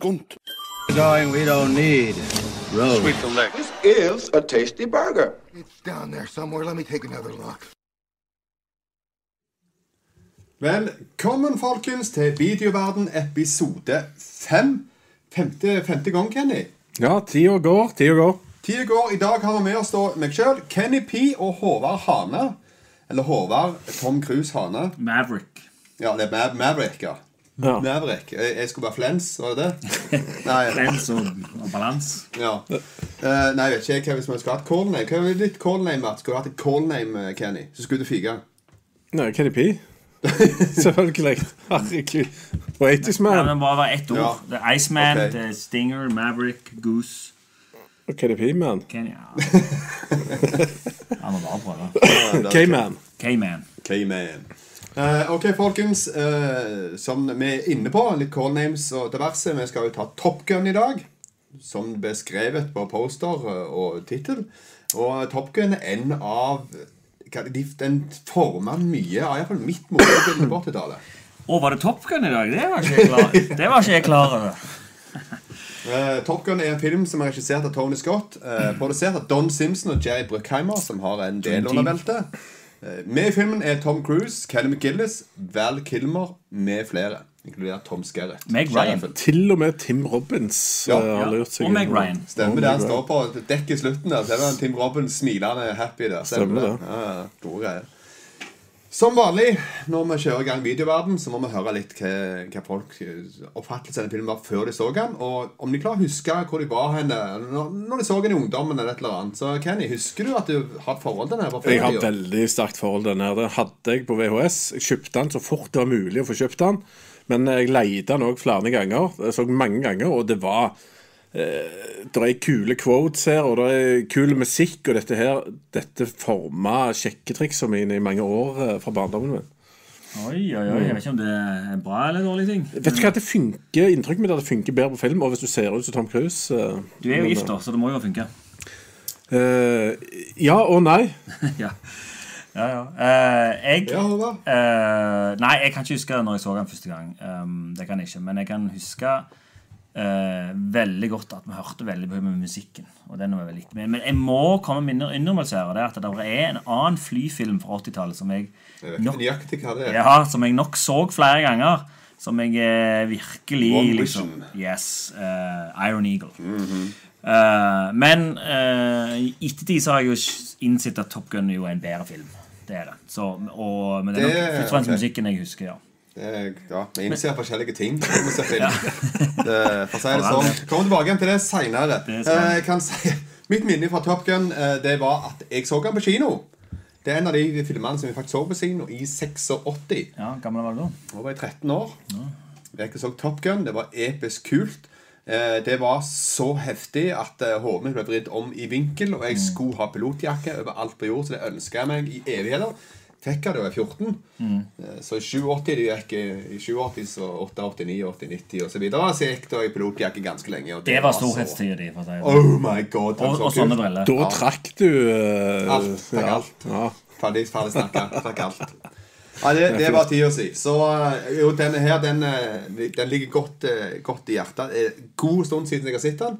skunt. Going, we don't need roads. This is a tasty burger. It's down there somewhere. Let me take another look. Velkommen, folkens, til Videoverden episode fem. Femte, femte gang, Kenny. Ja, tida går, tida går. Tida går. I dag har vi med oss da meg sjøl, Kenny P og Håvard Hane. Eller Håvard Tom Cruise Hane. Maverick. Ja, det er Mav Maverick, ja. Ja. Maverick. Jeg, jeg skulle være Flens, var det det? Nei, flens og, og balans. ja. Uh, nei, jeg vet ikke hva hvis vi skulle hatt call name. Hva er ditt call name, Mats? Skulle du hatt et call name, eh, Kenny? Så skulle du fige. Nei, Kenny P. Selvfølgelig. Herregud. Og 80's Ja, Man. men bare var ett ord. Ja. Er Iceman, okay. er Stinger, Maverick, Goose Og Kenny P-man. Kenya. Han må bare prøve. K-Man. K-Man. K-man. Eh, ok, folkens. Uh, som vi er inne på, litt call names og diverse. Vi skal jo ta Top Gun i dag. Som beskrevet på poster eh, og tittel. Og Top Gun er en av de, Den forma mye av iallfall mitt motebilde på 80-tallet. Å, var det Top Gun i dag? Det var ikke jeg klar, det var ikke jeg klar over. Uh, Top Gun er en film som er regissert av Tony Scott. eh, produsert av Don Simpson og Jerry Bruckheimer, som har en del under beltet. Eh, med i filmen er Tom Cruise, Kelly McGillis, Val Kilmer med flere. Inkludert Tom Skerritt. Meg Ryan. Til og med Tim Robbins Ja, eh, har seg Og Meg. Ryan. Stemmer det. Han står på dekket i slutten der. Så er det Tim Robbins smilende happy der. Stemmer det. Ja, ja, gode greier. Som vanlig når vi kjører i gang videoverden, så må vi høre litt hva, hva folk oppfattelsen av filmen var før de så den. Og om de klarer å huske hvor de var henne når, de så den i ungdommen. eller et eller annet Så Kenny, husker du at du har et forhold til den? her Jeg har før, veldig sterkt forhold til den her. Den hadde jeg på VHS. Jeg kjøpte den så fort det var mulig å få kjøpt den. Men jeg leide den òg flere ganger. Jeg så mange ganger, og det var Det er kule quotes her, og det er kul musikk, og dette her Dette forma sjekketriksene mine i mange år eh, fra barndommen min. Oi, oi, oi. Jeg vet ikke om det er bra eller dårlig ting. Vet du hva, det funker, Inntrykket mitt er at det funker bedre på film, og hvis du ser ut som Tom Cruise eh, Du er jo gift, da, så det må jo funke. Uh, ja og nei. ja. Ja, ja. Uh, jeg Ja? Eh, nei, jeg kan ikke huske når jeg så den første gang. Um, det kan jeg ikke, Men jeg kan huske eh, veldig godt at vi hørte veldig mye med musikken. Og den var veldig viktig. Men, men jeg må komme med en innrømmelse her. Det er at det er en annen flyfilm fra 80-tallet som jeg er. ja, som jeg nok så flere ganger. Som jeg eh, virkelig One liksom, Yes. eh, Iron Eagle. Eh, men uh, i ettertid så har jeg jo innsett at Top Gun er jo en bedre film. Det er det. Så, og, men det er nok først og fremst musikken jeg husker, ja. Er, ja, Vi innser forskjellige ting. vi ser film. Det, for å si det sånn. Kommer tilbake igjen til det seinere. Vi. Kan si, mitt minne fra Top Gun eh, Det var at jeg så den på kino. Det er en av de filmene som vi faktisk så på kino i 86. ja gammel var du da? Da var jeg 13 år. Jeg så Top Gun. Det var episk kult. Eh, Det var så heftig at eh, hodet mitt ble vridd om i vinkel, og jeg skulle ha pilotjakke overalt på jord, så det ønska jeg meg i evigheter. Fikk jeg da jeg var 14. Mm. Så i 87 det gikk i 87, så 88, 89, 90 og så videre. Så gikk da i pilotjakke ganske lenge. Og Det var storhetstida di. for å. Oh my god. Og, så og sånne briller. Da trakk du uh, Alt. Trakk ja, alt. Ja. Ferdig, ferdig snakka. Fikk alt. Ja, det, det var tida si. Så eh, jo, denne her, den, eh, den ligger godt, eh, godt i hjertet. Eh, God stund siden jeg har sett den.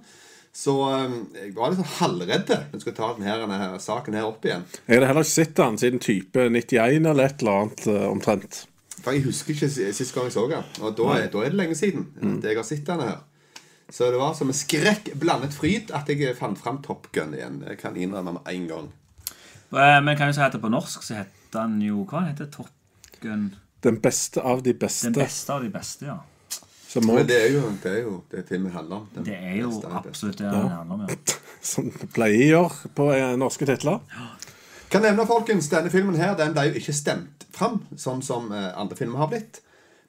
Så eh, jeg var litt sånn halvredd når jeg skulle ta denne, denne saken her opp igjen. Jeg hadde heller ikke sett den siden type 91 eller et eller annet eh, omtrent. For jeg husker ikke si- sist gang jeg så den. Og da er, da er det lenge siden at jeg har sett denne her. Så det var som en skrekk blandet fryd at jeg fant fram Top Gun igjen. Jeg kan innrømme med en gang. Eh, Men kan jo si at det på norsk så heter den jo Hva heter Top Gun? Den beste av de beste. Den beste av de beste, ja. Som, Men det er jo det, er jo det filmen handler om. Det er jo det absolutt det den handler om. ja. som pleier å gjøre på eh, norske titler. Kan nevne, folkens, denne filmen her, den ble jo ikke stemt fram, sånn som eh, andre filmer har blitt.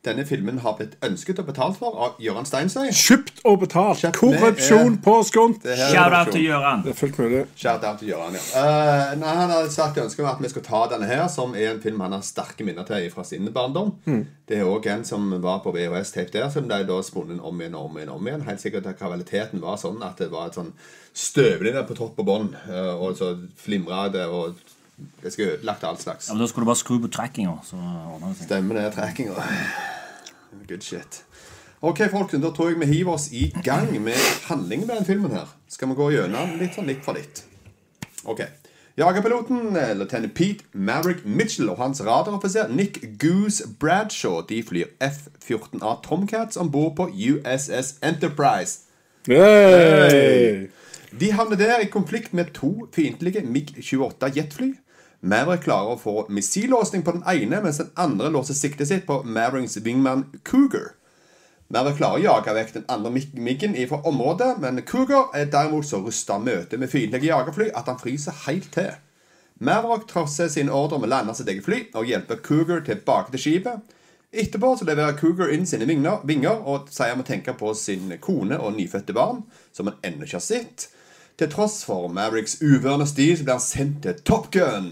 Denne filmen har blitt ønsket og betalt for av Gøran Steinsøy. Kjøpt og betalt. Kjøpt Korrupsjon med, på skunt. Det er Shout out til Gøran. Det er fullt mulig. Shout out til Gøran, ja. Uh, nei, han har sagt ønske om at vi skal ta denne her, som er en film han har sterke minner til fra sin barndom. Det er òg en som var på VHS-tape der, som de da spunnet om igjen og om igjen. om igjen. Helt sikkert at kvaliteten var sånn at det var et sånn støvlig der på topp og bånn, eh, og så flimra det, og det skulle ødelagt all slags. Ja, men Da skulle du bare skru på trackinga, så ordner det. Stemmer det, trackinga. Good shit. Ok, folkens, da tror jeg vi hiver oss i gang med handlingen med den filmen her. Skal vi gå gjennom litt sånn litt for litt. Ok. Jagerpiloten, løytnant lieutenant Pete Maverick Mitchell og hans radaroffiser Nick Goose Bradshaw de flyr F-14A Tomcats om bord på USS Enterprise. Hey! De havner der i konflikt med to fiendtlige MiG-28 jetfly. Maverick klarer å få missillåsning på den ene, mens den andre låser siktet sitt på Mavericks wingman Cougar. Maverick klarer å jage vekk den andre mig- MiG-en fra området, men Cougar er derimot så rusta av møtet med fiendtlige jagerfly at han fryser helt til. Maverick trosser sin ordre om å lande sitt eget fly og hjelper Cougar tilbake til skipet. Etterpå så leverer Cougar inn sine vinger og sier han må tenke på sin kone og nyfødte barn, som han ennå ikke har sett. Til tross for Mavericks uvørende stil så blir han sendt til Top Gun,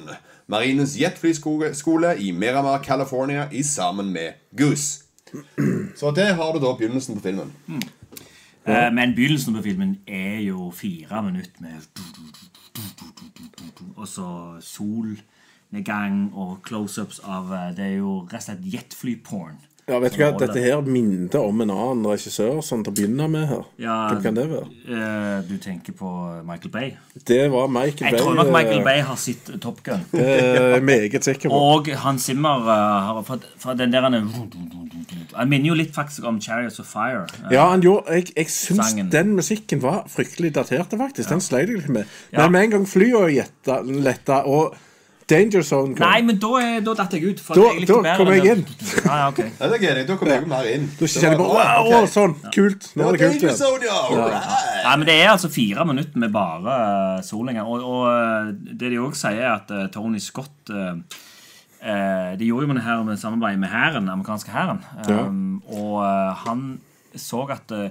marinens jetflyskole i Miramar, California, i sammen med Goose. Så det har du da begynnelsen på filmen. Eh, Men begynnelsen på filmen er jo fire minutter med Og så solnedgang og close-ups av eh, Det er jo rett og slett jetfly-porn. Ja, vet du hva, Dette her minnet om en annen regissør sånn til å begynne med her. Ja, Hvem kan det være? eh, Du tenker på Michael Bay? Det var Michael Jeg Bay. tror nok Michael eh, Bay har sett Top Gun. Det er jeg meget sikker på. Og Hans Zimmer eh, har for den der han, han minner jo litt faktisk om Chariots of Fire. Eh, Ja, han gjorde, Jeg, jeg syns den musikken var fryktelig datert, faktisk. Den sleit jeg litt med. Men Ja. med en gang flyet letta, og Danger Zone kom, Nei, men da, da datt jeg ut. For Da- jeg da kom jeg inn. Ah, okay. Ja, det er gøy. Da kommer jeg mer inn. da kjenner jeg bare wow, ok. sånn, kult. Nå er det kult igjen. Zone, ja. alright. Nei, men Det er altså fire minutter med bare uh, solinger. Og, og eh, det de òg sier, er at uh, Tony Scott uh, eh, De gjorde jo det her med samarbeid med hæren, den amerikanske hæren. Um, Og eh, han så at eh,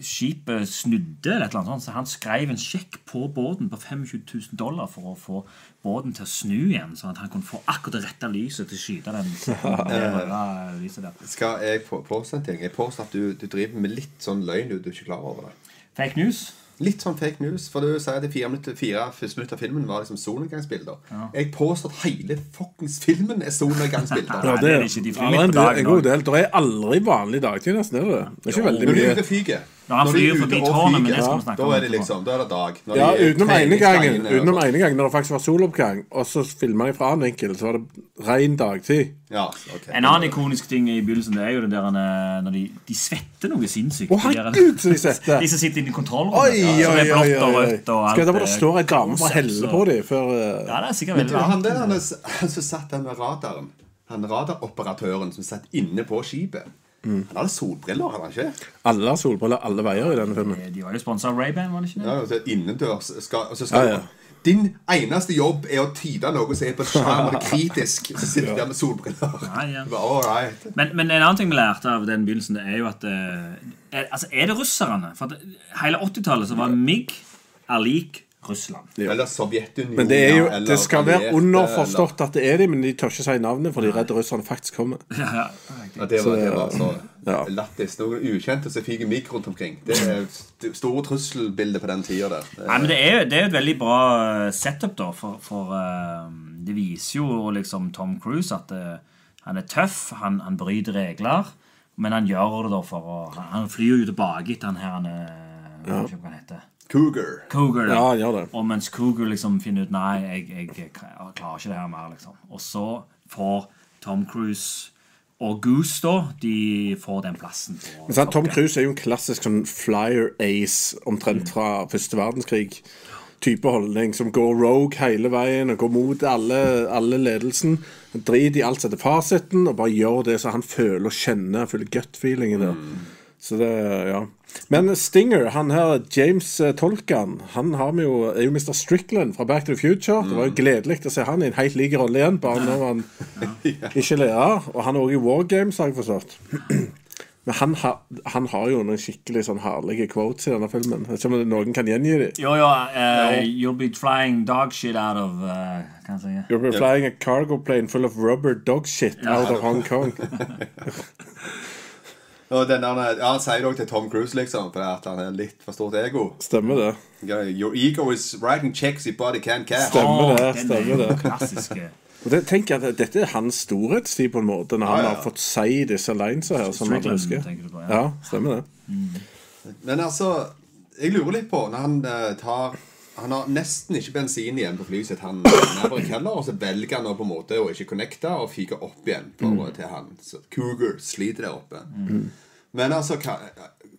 skipet snudde, eller et eller annet sånt, så han skrev en sjekk på båten på 25 000 dollar for å få båten til å snu igjen, sånn at han kunne få akkurat det rette lyset til å skyte den. det der. Skal jeg på- påstå en ting? Jeg påstår at du, du driver med litt sånn løgn du, du er ikke klar over det. Fake news. Litt sånn fake news. For du sier at de fire, minutter, fire første minutter av filmen var liksom solnedgangsbilder. Jeg påstår at hele fuckings filmen er solnedgangsbilder. Ja, det, det det er er ikke. De ja, det er en, god del. Det er aldri vanlig dagtid, nesten. er det det? Det er ikke veldig mye de er mye. Og Når han flyr forbi tårnet, men det skal vi ja, om. da er det liksom, da er det dag. Når Ja, utenom ene gangen, utenom ene gangen når det faktisk var soloppgang, og så filma jeg fra annen vinkel, så var det ren dagtid. Ja, okay. En annen ikonisk ting i begynnelsen Det er jo det der eh, når de, de svetter noe sinnssykt. Å, der- herregud, så de svetter! De som sitter inne i kontrollrommet. Oi, ja, som oi, er oi, blått og oi, oi. rødt og alt. Skal det bare eh, stå ei dame og close-ups helle på dem før eh, Ja, det er sikkert Men veldig varmt. der han, er- han som satt der med radaren Han radaroperatøren som satt inne på skipet Mm. Han hadde solbriller, hadde han ikke? Alle har solbriller alle veier i denne filmen. Eh, De var jo sponsa av Ray-Ban, var det ikke det? Ja, og så innendørs skal, og så skal Ja, ja. Din eneste jobb er å tyde noe som er på skjerm og det er kritisk. Så sitter du der med solbriller. Ja, ja. All right. Men, men en annen ting vi lærte av den begynnelsen, det er jo at eh, er, Altså, er det russerne? For at hele 80-tallet så var MIG er lik Russland. Eller Sovjetunionen. Men det, er jo, eller det skal være underforstått underforstått at det er de, men de tør ikke si navnet, for de er redd russerne faktisk kommer. Ja, ja. eller- Ja, det var, det var så Ja. lættis. Noen ukjente som fyker mikk rundt omkring. Det er store trusselbilder på den tida der. Det Nei, men det er, det er et veldig bra eh, setup, da, for, for uh, det viser jo liksom Tom Cruise at uh, han er tøff, han, han bryter regler, men han gjør det da for å Han, flyr jo tilbake etter han her han er Jeg vet ikke hva han heter. Cougar. Cougar. ja, Ja, det. Og mens Cougar liksom finner ut Nei, jeg, jeg, jeg klarer ikke det her mer, liksom. Og så får Tom Cruise og Goose, da, de får den plassen. Men sant, Tom Cruise er jo en klassisk sånn flyer ace omtrent fra første verdenskrig. Type holdning som går rogue hele veien og går mot alle, alle ledelsen. Driter i alt som heter fasiten, og bare gjør det som han føler og kjenner. Føler gut-feelingen der. Så det, ja. Men Stinger, han her, James eh, Tolkan, han har vi jo, er jo Mr. Strickland fra Back to the Future. Det var jo gledelig å se han i en helt lik rolle igjen, bare når han ikke lærer. Og han er også i War Games, har jeg forstått. Men han, ha, han har jo noen skikkelig sånn herlige quotes i denne filmen. Jeg vet ikke om noen kan gjengi dem. Jo, jo, Uh, you'll be flying dog shit out of uh, kan jeg si. You'll be flying a cargo plane full of rubber dog shit out of Hong Kong. Og den der, ja, Han sier det også til Tom Cruise, liksom, for at han er litt for stort ego. Stemmer det. Your ego is writing checks your body can't cash. Stemmer det, stemmer er det. klassiske. Og det, tenk at Dette er hans storhetstid, på en måte, når han Ja, ja. har fått si disse linesa her. Som man husker. du på, ja. ja, stemmer det. Men altså, jeg lurer litt på Når han uh, tar Han har nesten ikke bensin igjen på flyet sitt, han Maverick heller, og så velger han å på en måte å ikke connecte og fyke opp igjen for, til han. Så Cougar sliter der oppe. Men altså, hva,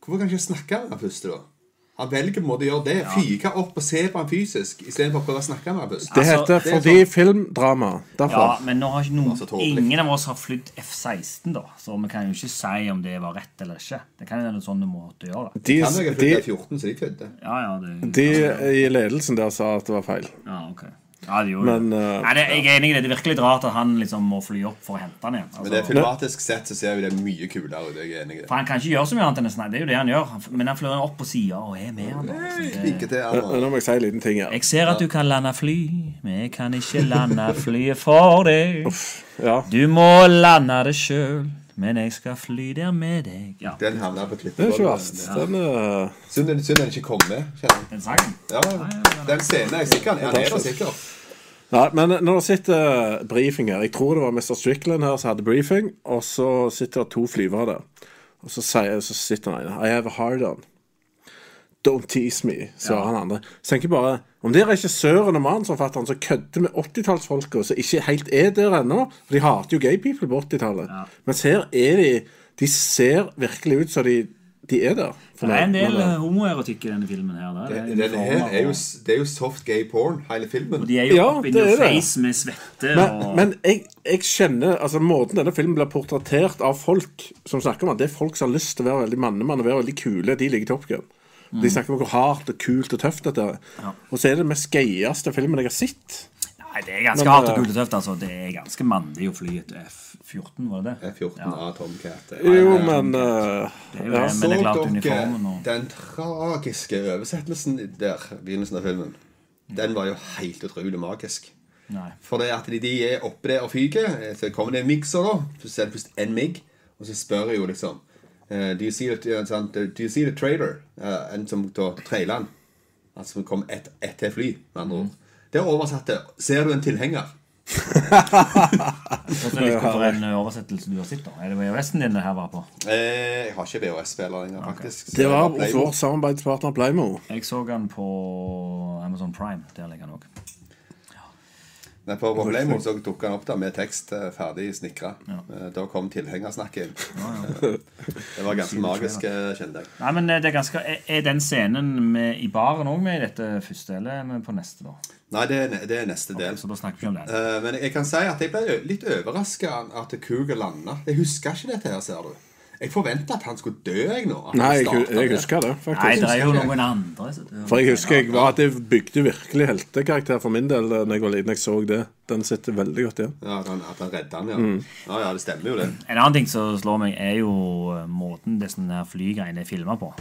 hvorfor kan han ikke snakke med han først, da? Han velger på en måte å gjøre det. Fyke opp og se på han fysisk istedenfor å prøve å snakke med han først. Det Altså, heter det er fordi filmdrama. Ja, men nå har ikke noen, Altså, ingen av oss har flydd F-16, da. Så vi kan jo ikke si om det var rett eller ikke. Det kan jo være sånn måte å gjøre det. De, Kan jo ha de, flyttet 14, så de fødte. Ja, ja, det, de i ledelsen der sa at det var feil. ja, ok. Ja, det gjorde Men, eh, Nei, det, jeg er enig i det. Det er virkelig rart at han liksom må fly opp for å hente han igjen. Men det er Altså, filmatisk sett så ser vi det mye kulere ut. Jeg er enig i det. for han kan ikke gjøre så mye annet enn å snakke. Det er jo det han gjør. Men han flyr opp på sida og er med han. da. Så det- Ikke til Men han. Nå må jeg si en liten ting her. Jeg ser at du kan lande fly, men jeg kan ikke lande flyet for deg. Ja. Du må lande det sjøl, men jeg skal fly der med deg. Ja, Den havna på. Det er ikke verst. Den er Synd den synd den ikke kom med. kjenner jeg. den sangen. Ja, den scenen er jeg sikker Han er der sikkert. Nei, men når det sitter briefing her Jeg tror det var Mr. Strickland her som hadde briefing, og så sitter det to flyvere der. Og så, sier, så sitter han ene I have a hard on. Don't tease me, svarer han andre. Så tenker jeg bare Om det er regissøren og manusforfatteren som kødder med 80-tallsfolka, som ikke helt er der ennå For de hater jo gay people på 80-tallet. Mens her er de De ser virkelig ut som de, de er der. For Det er en del eh, homoerotikk i denne filmen. her da. Det er det, her er jo, det er jo soft gay porn, hele filmen. De er jo Ja, up in your det. face med svette Men, og men jeg, jeg kjenner altså Måten denne filmen blir portrettert av folk som snakker om at det er folk som har lyst til å være veldig mannemann og være veldig kule, de liker Top Gun. De snakker om hvor hardt og kult og tøft dette er. Og så er det den mest gøyeste filmen jeg har sett. Nei, det er ganske Men, hardt og eh, kult og tøft. altså. Det er ganske mandig å fly et F-14, var det det? F-14 av Tomcat. Jo, men uh, Det er jo ja. men det er klart Så uniformen dere og den tragiske oversettelsen der, begynnelsen av filmen? Den var jo helt utrolig magisk. Nei. For det at de, de er oppe der og fyker, eh, så kommer det en mikser da. Så ser det først en migg, og så spør jeg jo liksom eh, do, you see the, eh, sant, do you see the trailer? Uh, en som da traileren. Altså som kom etter et fly, med andre ord. Det er oversatte Ser du en tilhenger? Og så litt hvorfor en oversettelse du har sett, da? Er det VHS-en din det her var på? Eh, jeg har ikke VHS-spiller lenger, faktisk. Så Det var vår samarbeidspartner Playmo. Jeg så den på Amazon Prime. Der ligger den òg. Men på på så dukka han opp da med tekst eh, ferdig snikra. Ja. Da kom tilhengersnakket inn. Eh, Det var ganske magisk, eh, kjente jeg. Nei, men det er ganske Er, den scenen med, i baren òg med i dette første, eller er vi på neste, da? Nei, det er, det er neste del. Så da snakker vi om den. Eh, Men jeg kan si at jeg ble litt overraska at Cougar landa. Jeg husker ikke dette her, ser du. Jeg forventa at han skulle dø, jeg nå. Nei, jeg, jeg det. husker det, Nei, det er jo noen andre. For jeg husker jeg var at det bygde virkelig heltekarakter for min del da jeg var liten. Jeg så det. Den sitter veldig godt igjen. Ja, at han, at han redda han, ja. Mm. ja. Ja, det stemmer jo, det. En annen ting som slår meg, er jo eh, måten disse flygreiene er filma på.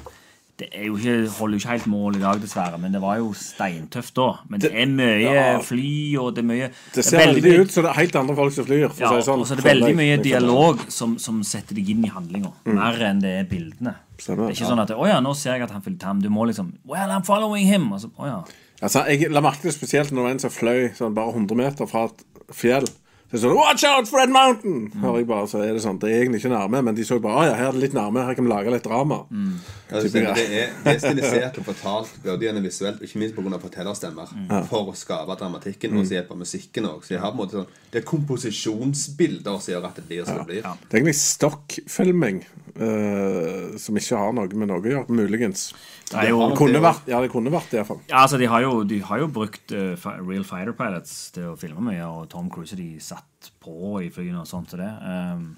Det jo ikke, holder jo ikke helt mål i dag, dessverre, men det var jo steintøft da. Men det, er mye ja. fly, og det er mye Det ser er veldig ut som det er helt andre folk som flyr. Ja, si sånn. og så er det veldig mye dialog som, som setter deg inn i handlinga. Mer enn det er bildene. Stemmer. Det er ikke sånn at 'Å ja, nå ser jeg at han fyller ham'. Du må liksom 'Well, I'm following him'. Og så, å ja. Altså, jeg la merke til spesielt når en som fløy sånn bare 100 meter fra et fjell. Så sånn, Watch out, Fred Mountain! Hører jeg bare, så er det sånn, Det er egentlig ikke nærme, men de så bare Å ja, her er det litt nærme, her kan vi lage litt drama. Ja, det, det, er, det er stilisert og fortalt både visuelt, ikke minst pga. fortellerstemmer. For å skape dramatikken og se på musikken òg. Så jeg har på en måte sånn, det er komposisjonsbilder som gjør at det blir som det blir. Det er egentlig stokkfilming eh, som ikke har noe med noe å gjøre, muligens. Det jo Det kunne vært, ja, det kunne vært det, iallfall. Ja, altså, de har jo, de har jo brukt uh, real fighter pilots til å filme mye, og Tom Cruise de satt på i flyene og sånt til det. Um,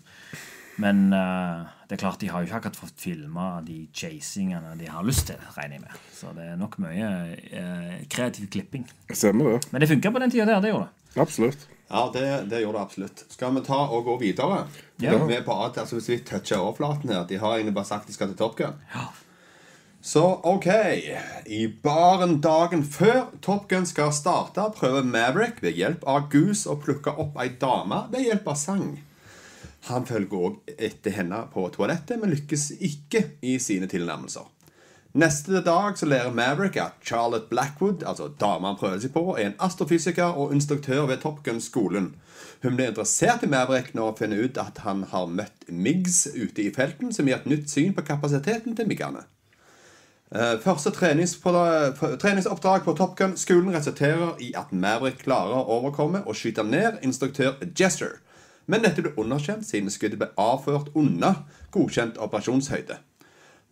men uh, det er klart de har jo ikke akkurat fått filma de chasingene de har lyst til, regner jeg med. Så det er nok mye kreativ klipping. Stemmer det. Men det funka på den tida der, det gjorde det. Absolutt. Ja, det, det gjør det absolutt. Skal vi ta og gå videre? Ja. Vi er at, altså, hvis vi toucher overflaten her De har egentlig bare sagt de skal til Top Gun. Ja. Så OK. I baren dagen før Top Gun skal starte, prøver Maverick ved hjelp av Goose å plukke opp ei dame ved hjelp av sang. Han følger òg etter henne på toalettet, men lykkes ikke i sine tilnærmelser. Neste dag så lærer Maverick at Charlotte Blackwood, altså dama han prøver seg på, er en astrofysiker og instruktør ved Top Gun-skolen. Hun blir interessert i Maverick når hun finner ut at han har møtt MIGs ute i felten, som gir et nytt syn på kapasiteten til MIG-ene. Eh, Første treningsoppdrag på Top Gun-skolen resulterer i at Maverick klarer å overkomme og skyte ned instruktør Jester. Men dette ble underkjent siden skuddet ble avført unna godkjent operasjonshøyde.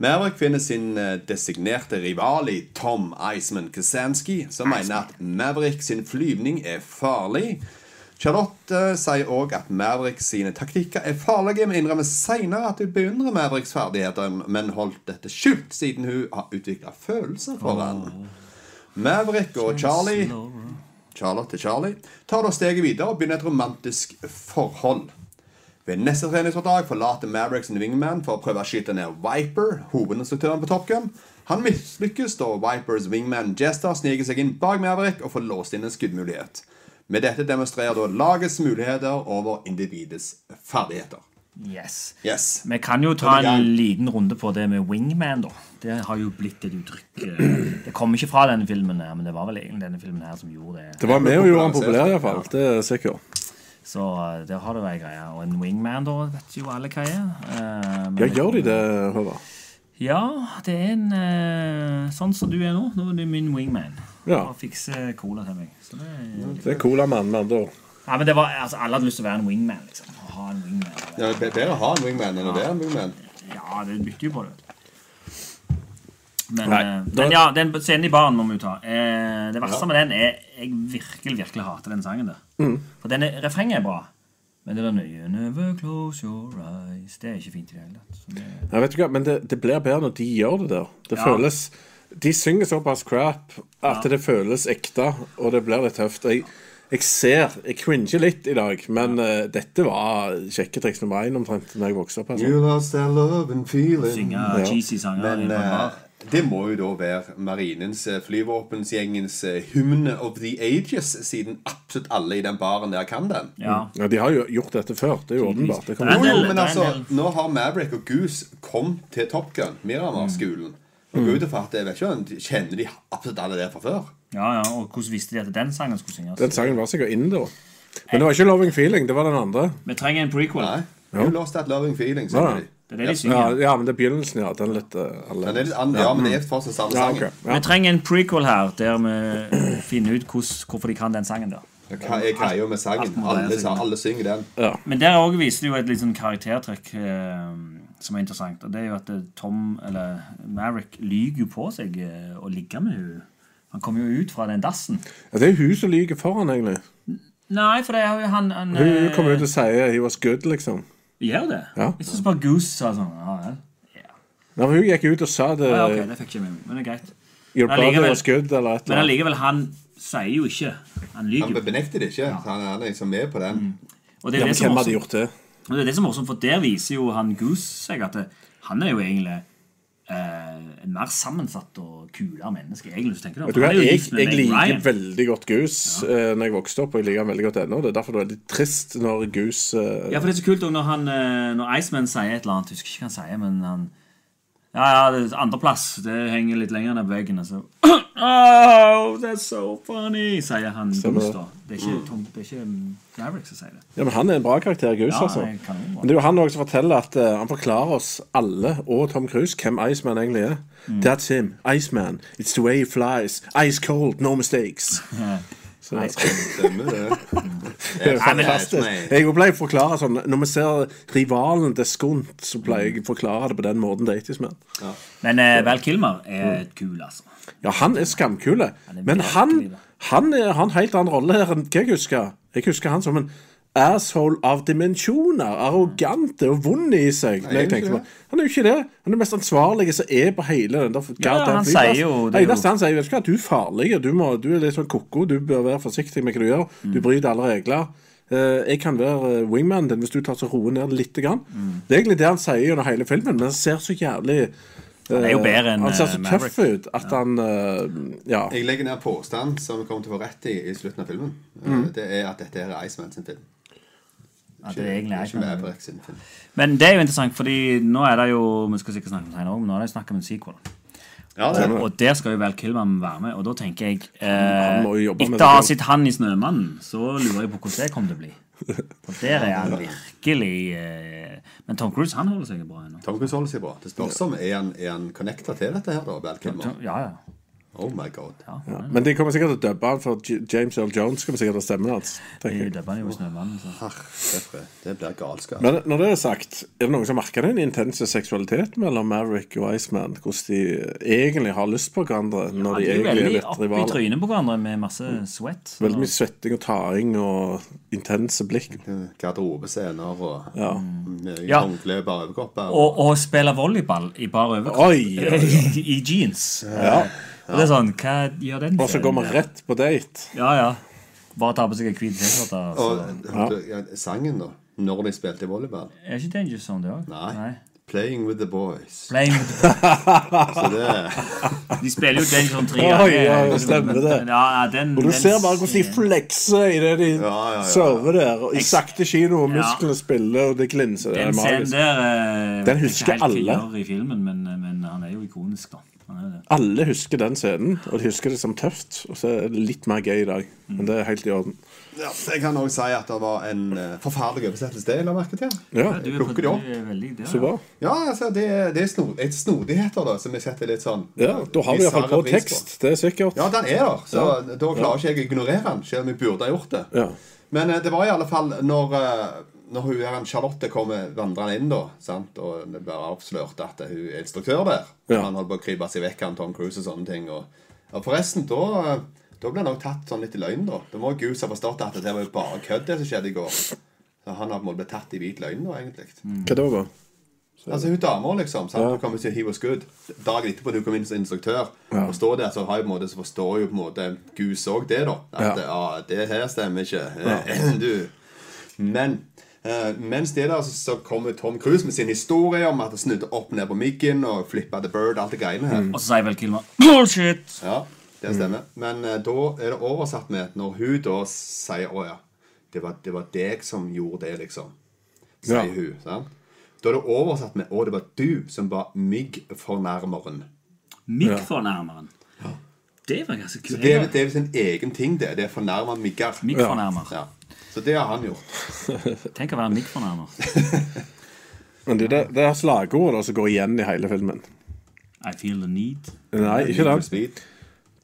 Maverick finner sin eh, designerte rival i Tom Iceman Kasansky, som mener at Maverick sin flyvning er farlig. Charlotte eh, sier òg at Maverick sine taktikker er farlige, men innrømmer senere at hun beundrer Mavericks ferdigheter, men holdt dette skjult siden hun har utvikla følelser for han. Maverick og Charlie Charlotte Charlie tar da steget videre og begynner et romantisk forhold. Ved neste treningsoppdrag forlater Maverick sin wingman for å prøve å skyte ned Viper, hovedinstruktøren på Top Gun. Han mislykkes da Vipers wingman Jester sniker seg inn bak Maverick og får låst inn en skuddmulighet. Med dette demonstrerer da lagets muligheter over individets ferdigheter. Yes. Yes. Vi kan jo ta en liten runde på det med wingman, da. Det har jo blitt et uttrykk eh, Det kommer ikke fra denne filmen, her, men det var vel egentlig denne filmen her som gjorde det. Det var med og gjorde han populær, iallfall. Det er sikkert. Så eh, der har du ei greie. Og en wingman, da, vet jo alle hva er. Eh, Ja, gjør de det, Høva? Ja, det er en eh, Sånn som du er nå. Nå er du min wingman. Ja. Og fikser cola til meg. Så det er, Det er colamann, med andre ord. ja, men det var, altså, alle hadde lyst til å være en wingman. liksom Å ha en wingman Ja, det er bedre å ha en wingman enn å være en wingman. Ja, det bytter jo på det. Men, Nei, da- men ja, den scenen i baren må vi jo ta. Eh, det verste med den er Jeg virkelig virkelig hater den sangen der. Mm. For denne er, refrenget er bra. Men det der nye Never close your eyes Det er ikke fint i det hele tatt. Ja, vet du hva, Men det, det blir bedre når de gjør det der. Det Ja. føles De synger såpass crap at det føles ekte, og det blir litt tøft. Jeg, jeg ser Jeg cringer litt i dag, men eh, dette var kjekke triks nummer én omtrent da jeg vokste opp. Altså. You lost that love and feeling. Synge cheesy sanger Men i en bar. Det må jo da være marinens, eh, flyvåpensgjengens eh, hymne of the ages, siden absolutt alle i den baren der kan den. Ja. Ja, De har jo gjort dette før. Det er jo åpenbart. Det Jo, jo, men altså, nå har Maverick og Goose kommet til Top Gun, Miramar-skolen. Og går ut ifra at jeg vet ikke om kjenner de absolutt alle der fra før. ja, ja. Og hvordan visste de at den sangen skulle synges? Den sangen var sikkert inne da. Men det var ikke 'Loving Feeling', det var den andre. Vi trenger en prequel. Nei. You lost that loving feeling, Ja, sier ja. de. Det er det de Ja, synger. ja, men det er begynnelsen, ja. Den er litt uh, alle. Men det er litt an ja, men det er fortsatt samme Ja, sangen. Ja. Vi trenger en prequel her der vi finner ut hvorfor de kan den sangen der. Hva er greia med sangen? Alle, alle synger den. Ja. Men der òg viser det jo et litt sånn karaktertrekk eh, som er interessant. Og det er jo at eh, Tom, eller Maverick, lyver jo på seg eh, å ligge med henne. Han kommer jo ut fra den dassen. Ja, det er hun som lyver foran, egentlig. Nei, for det er jo han, han Hun eh, kommer ut og sier 'he was good', liksom. Gjør det? Ja. Jeg syns bare Goose sa sånn. Ja, vel. Ja, men hun gikk ut og sa det. Ja, ok, det fikk jeg med meg, men det er greit. Your Men brother allikevel- was good, eller et Men eller annet. allikevel, han sier jo ikke. Han lyver Han jo. benekter det ikke. så Han er liksom med på den. Og det Ja, er men det som hvem også- hadde gjort det? Og det er det som er morsomt, for der viser jo han Goose seg at det, han er jo egentlig eh, en mer sammensatt og kulere menneske. egentlig, hvis du tenker det. Du jo Jeg, jeg liker veldig godt Gus eh, når jeg vokste opp, og jeg liker han veldig godt ennå. Det er derfor det er veldig trist når Gus uh, Ja, for det er så kult når, han, eh, når Iceman sier et eller annet. Jeg husker ikke hva han sier, men han Ja, ja, andreplass. Det henger litt lenger ned på veggen. Altså. så Oh, that's so funny, sier han Goose, da. Det er ikke, Tom, det er ikke um, Maverick som sier det. Ja, men Han er en bra karakter, Goose. Ja, altså. jo- Men det er jo han også som forteller at uh, han forklarer oss alle, og Tom Cruise, hvem Iceman egentlig er. Mm. That's him. Iceman. It's the way he flies. Ice cold, no mistakes. Så, Stemmer det. det er fantastisk. Jeg pleier å forklare sånn Når vi ser rivalen til Skunt, så pleier jeg å forklare det på den måten det er med. Men eh, Val Kilmer er kul, altså. Ja, han er skamkule. er Men han, han, han har en helt annen rolle her enn hva jeg husker. Jeg husker han som en asshole av dimensjoner. Arrogante og vond i seg. Nei, jeg er han på. Han er jo ikke det. Han er mest ansvarlige som er på hele den der ja, han flyplassen. sier jo- det eneste han sier, vet du hva, du er farlig. Du, må, du er litt sånn koko. Du bør være forsiktig med hva du gjør. Mm. Du bryter alle regler. Uh, jeg kan være wingman din hvis du tar så roer ned litt. Grann. Mm. Det er egentlig det han sier gjennom hele filmen, men han ser så jævlig Han er jo bedre enn Han ser så eh, tøff ut at han eh, Ja. Jeg legger ned påstand som vi kommer til å få rett i i slutten av filmen. Mm. Eh, Det er at dette er Iceman sin film. At det egentlig er Ikke sin film. Men det er jo interessant, fordi nå er det jo Vi skal sikkert snakke om senere nå er det snakk om en sequel. Ja, det det. Og der skal jo Val Kilman være med. Og da tenker jeg eh, med Etter å ha sett han i 'Snømannen', så lurer jeg på hvordan det kommer til å bli. For der er han virkelig eh, Men Tom Cruise han holder seg bra ennå. Tom Cruise holder seg bra. Det spørs om er han, er han connecta til dette her, da, Val Kilmer? Ja, ja. Oh my god. ja. Ja. Men de kommer sikkert til å dubbe han, for James Earl Jones kommer sikkert til å stemme hans. De dubber han jo i 'Snømannen'. Det blir galskap. Men når det er sagt, er det noen som merker den intense seksualitet mellom Maverick og Iceman? Hvordan de egentlig har lyst på hverandre når Ja, de de er jo egentlig er veldig litt opp i rivaler? trynet på hverandre med masse svett. Veldig mye svetting og taring og intense blikk. Garderobescener og Ja. Ja. håndkle og bare overkropper. Og, og spille volleyball i bar overkropp. Ja. I jeans. ja. Og det er sånn, hva gjør den Og så går man rett på date. Ja, ja. Bare ta på seg en hvit T-skjorte. Og så- hørte du, ja, sangen, da? Når de spilte volleyball? Er ikke Danger Zone det òg? Nei. 'Playing with the Boys'. Playing with the Så det De spiller jo Danger Zone tre Oi, ganger. ja, stemmer det. Ja, ja, den, Og du den- ser bare hvordan de flekser idet de Ja, ja, ja. server der. Og I sakte kino, og Ja. musklene spiller, og det glinser. Det er Den scenen der eh, Den er husker ikke helt alle. i filmen, men, men han er jo ikonisk, da. Det. Alle husker den scenen, og de husker det som tøft. Og så er det litt mer gøy i dag. Men det er helt i orden. ja, Jeg kan òg si at det var en eh, forferdelig oversettelse. Det la jeg merke til. Ja, Du er, plukker på, de opp. så bra. Ja, altså, det, er- det er et snodigheter da, som vi setter litt sånn Ja, Da har vi iallfall på tekst. Det er sikkert. Ja, den er der. Så da klarer ikke jeg å ignorere den, selv om jeg burde ha gjort det. Ja. Men eh, det var i alle fall når, eh, når hun her, Charlotte kommer vandrende inn, da, sant? og det blir avslørt at hun er instruktør der Ja. Han holder på å krype seg vekk, han Tom Cruise og sånne ting. Og, og forresten, da, da ble han også tatt sånn litt i løgn, da. Da må Gus ha forstått at det var jo bare kødd, det som skjedde i går. Så han har på en måte blitt tatt i hvit løgn, da, egentlig. Hva da, da? Altså hun dama, liksom. sant? Ja. Hun kommer til He was good. Dagen etterpå hun kom inn som instruktør, Ja. og står der, så, har jeg på en måte, så forstår jo på en måte Gus òg det, da. At ja. det her stemmer ikke. du. Men mens det der, så, så kommer Tom Cruise med sin historie om at han snudde opp ned på miggen og flippa the bird, alt det greiene her. Og så sier vel Kilmer bullshit! Ja, det stemmer. Men uh, da er det oversatt med når hun da sier Å ja, det var, det var deg som gjorde det, liksom. Sier Ja. hun. sant? Da er det oversatt med Å, det var du som var myggfornærmeren. Ja Det var ganske kult. Det det er sin egen ting, det. Det er fornærma migger. Mikkfornærmer. Ja. Så det har han gjort. Tenk å være mikkfornærmer. Men det, det, det er slagordet som går igjen i hele filmen. I feel the need. Nei, ikke det.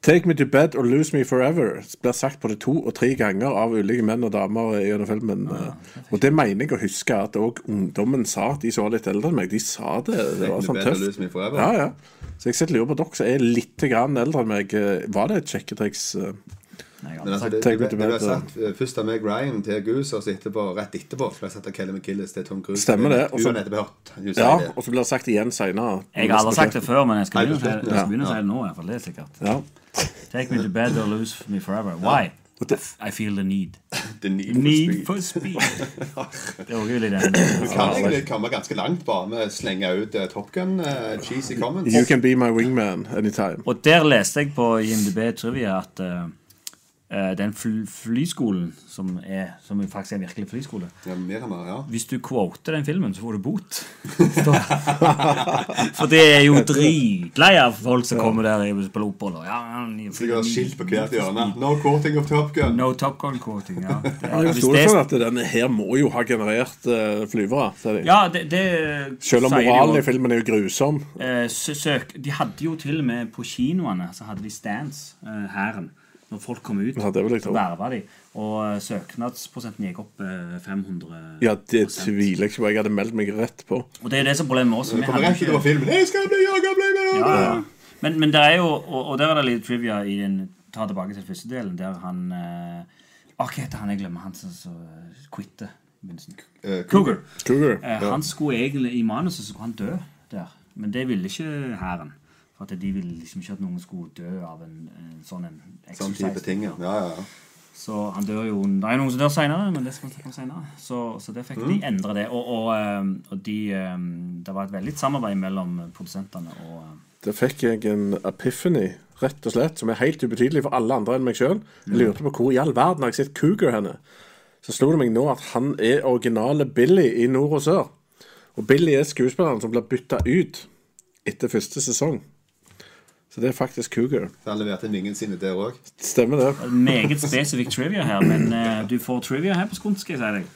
Take me to bed or lose me forever blir sagt både to og tre ganger av ulike menn og damer gjennom filmen. og det mener jeg å huske at òg ungdommen sa de så litt eldre enn meg. De sa det. Det var me sånn to bed or tøft. lose me forever. Ja, ja. Så jeg sitter og lurer på dere som er litt grann eldre enn meg. eh, Var det et sjekketriks? eh? Jeg Men altså, det, det, det, ble satt først av meg Ryan til Goose, og så etterpå, rett etterpå ble jeg satt av Kelly McKillis til Tom Cruise. Stemmer det, og så- hørt Ja, det. og så blir det sagt igjen seinere. Jeg har aldri sagt det før, men jeg skal begynne det, jeg skal begynne å si det nå. i hvert fall, det er sikkert Ja. Take me to bed or lose me forever. Why? I feel the need. The need for speed. for speed. Det er også litt den. Du kan egentlig komme ganske langt bare med å slenge ut uh, Top Gun, uh, cheesy comments. You can be my wingman anytime. Og der leste jeg på IMDb Trivia at uh, den fly flyskolen, som, er, som faktisk er en virkelig flyskole Ja, mer mer, ja. Hvis du quoter den filmen, så får du bot. For det er jo dritlei av folk som kommer der på opphold. Ja, har skilt på hvert hjørne. No quoting of Top Gun. No Top Gun-quoting. Ja. Det- Ja, jeg hvis det- sånn at denne her må jo ha generert uh, flyvere. sier de. Ja, det, det Selv om moralen i filmen er jo grusom. Uh, søk, de hadde jo til og med på kinoene Så hadde de stands, hæren. hæren. Når folk kom ut, Ja, jeg så verva de. Og eh, søknadsprosenten gikk opp eh, 500 Ja, det tviler jeg ikke på. Jeg hadde meldt meg rett på. Og det er jo det som er problemet med oss. Vi Kommer hadde rett ikke- utover filmen. Jeg skal bli jaga, bli med Ja, ja. Men, men det er jo og, og der er det litt trivia i den Ta tilbake til første delen, der han eh, Å, hva heter han? Jeg glemmer han som som quitter. Eh, Cougar. Cougar. Eh, Han skulle egentlig I manuset så skulle han dø der. Men det ville ikke hæren. For at de ville liksom ikke at noen skulle dø av en, en sånn en Sånn type ting, ja. ja, ja, ja. Så han dør jo Det er noen som dør seinere, men det skal vi snakke om senere. Så, så det fikk de endre det. Og, og, eh, og de eh, Det var et veldig samarbeid mellom produsentene og Der Da fikk jeg en epiphany, rett og slett, som er helt ubetydelig for alle andre enn meg sjøl. Jeg lurte på hvor i all verden har jeg sett Cougar henne. Så slo det meg nå at han er originale Billy i Nord og Sør. Og Billy er skuespilleren som blir bytta ut etter første sesong. Så det er faktisk Cougar. Han leverte vingen sine der òg. Stemmer det. Meget spesifikk trivia her, men uh, du får trivia her på skolen, skal jeg si deg.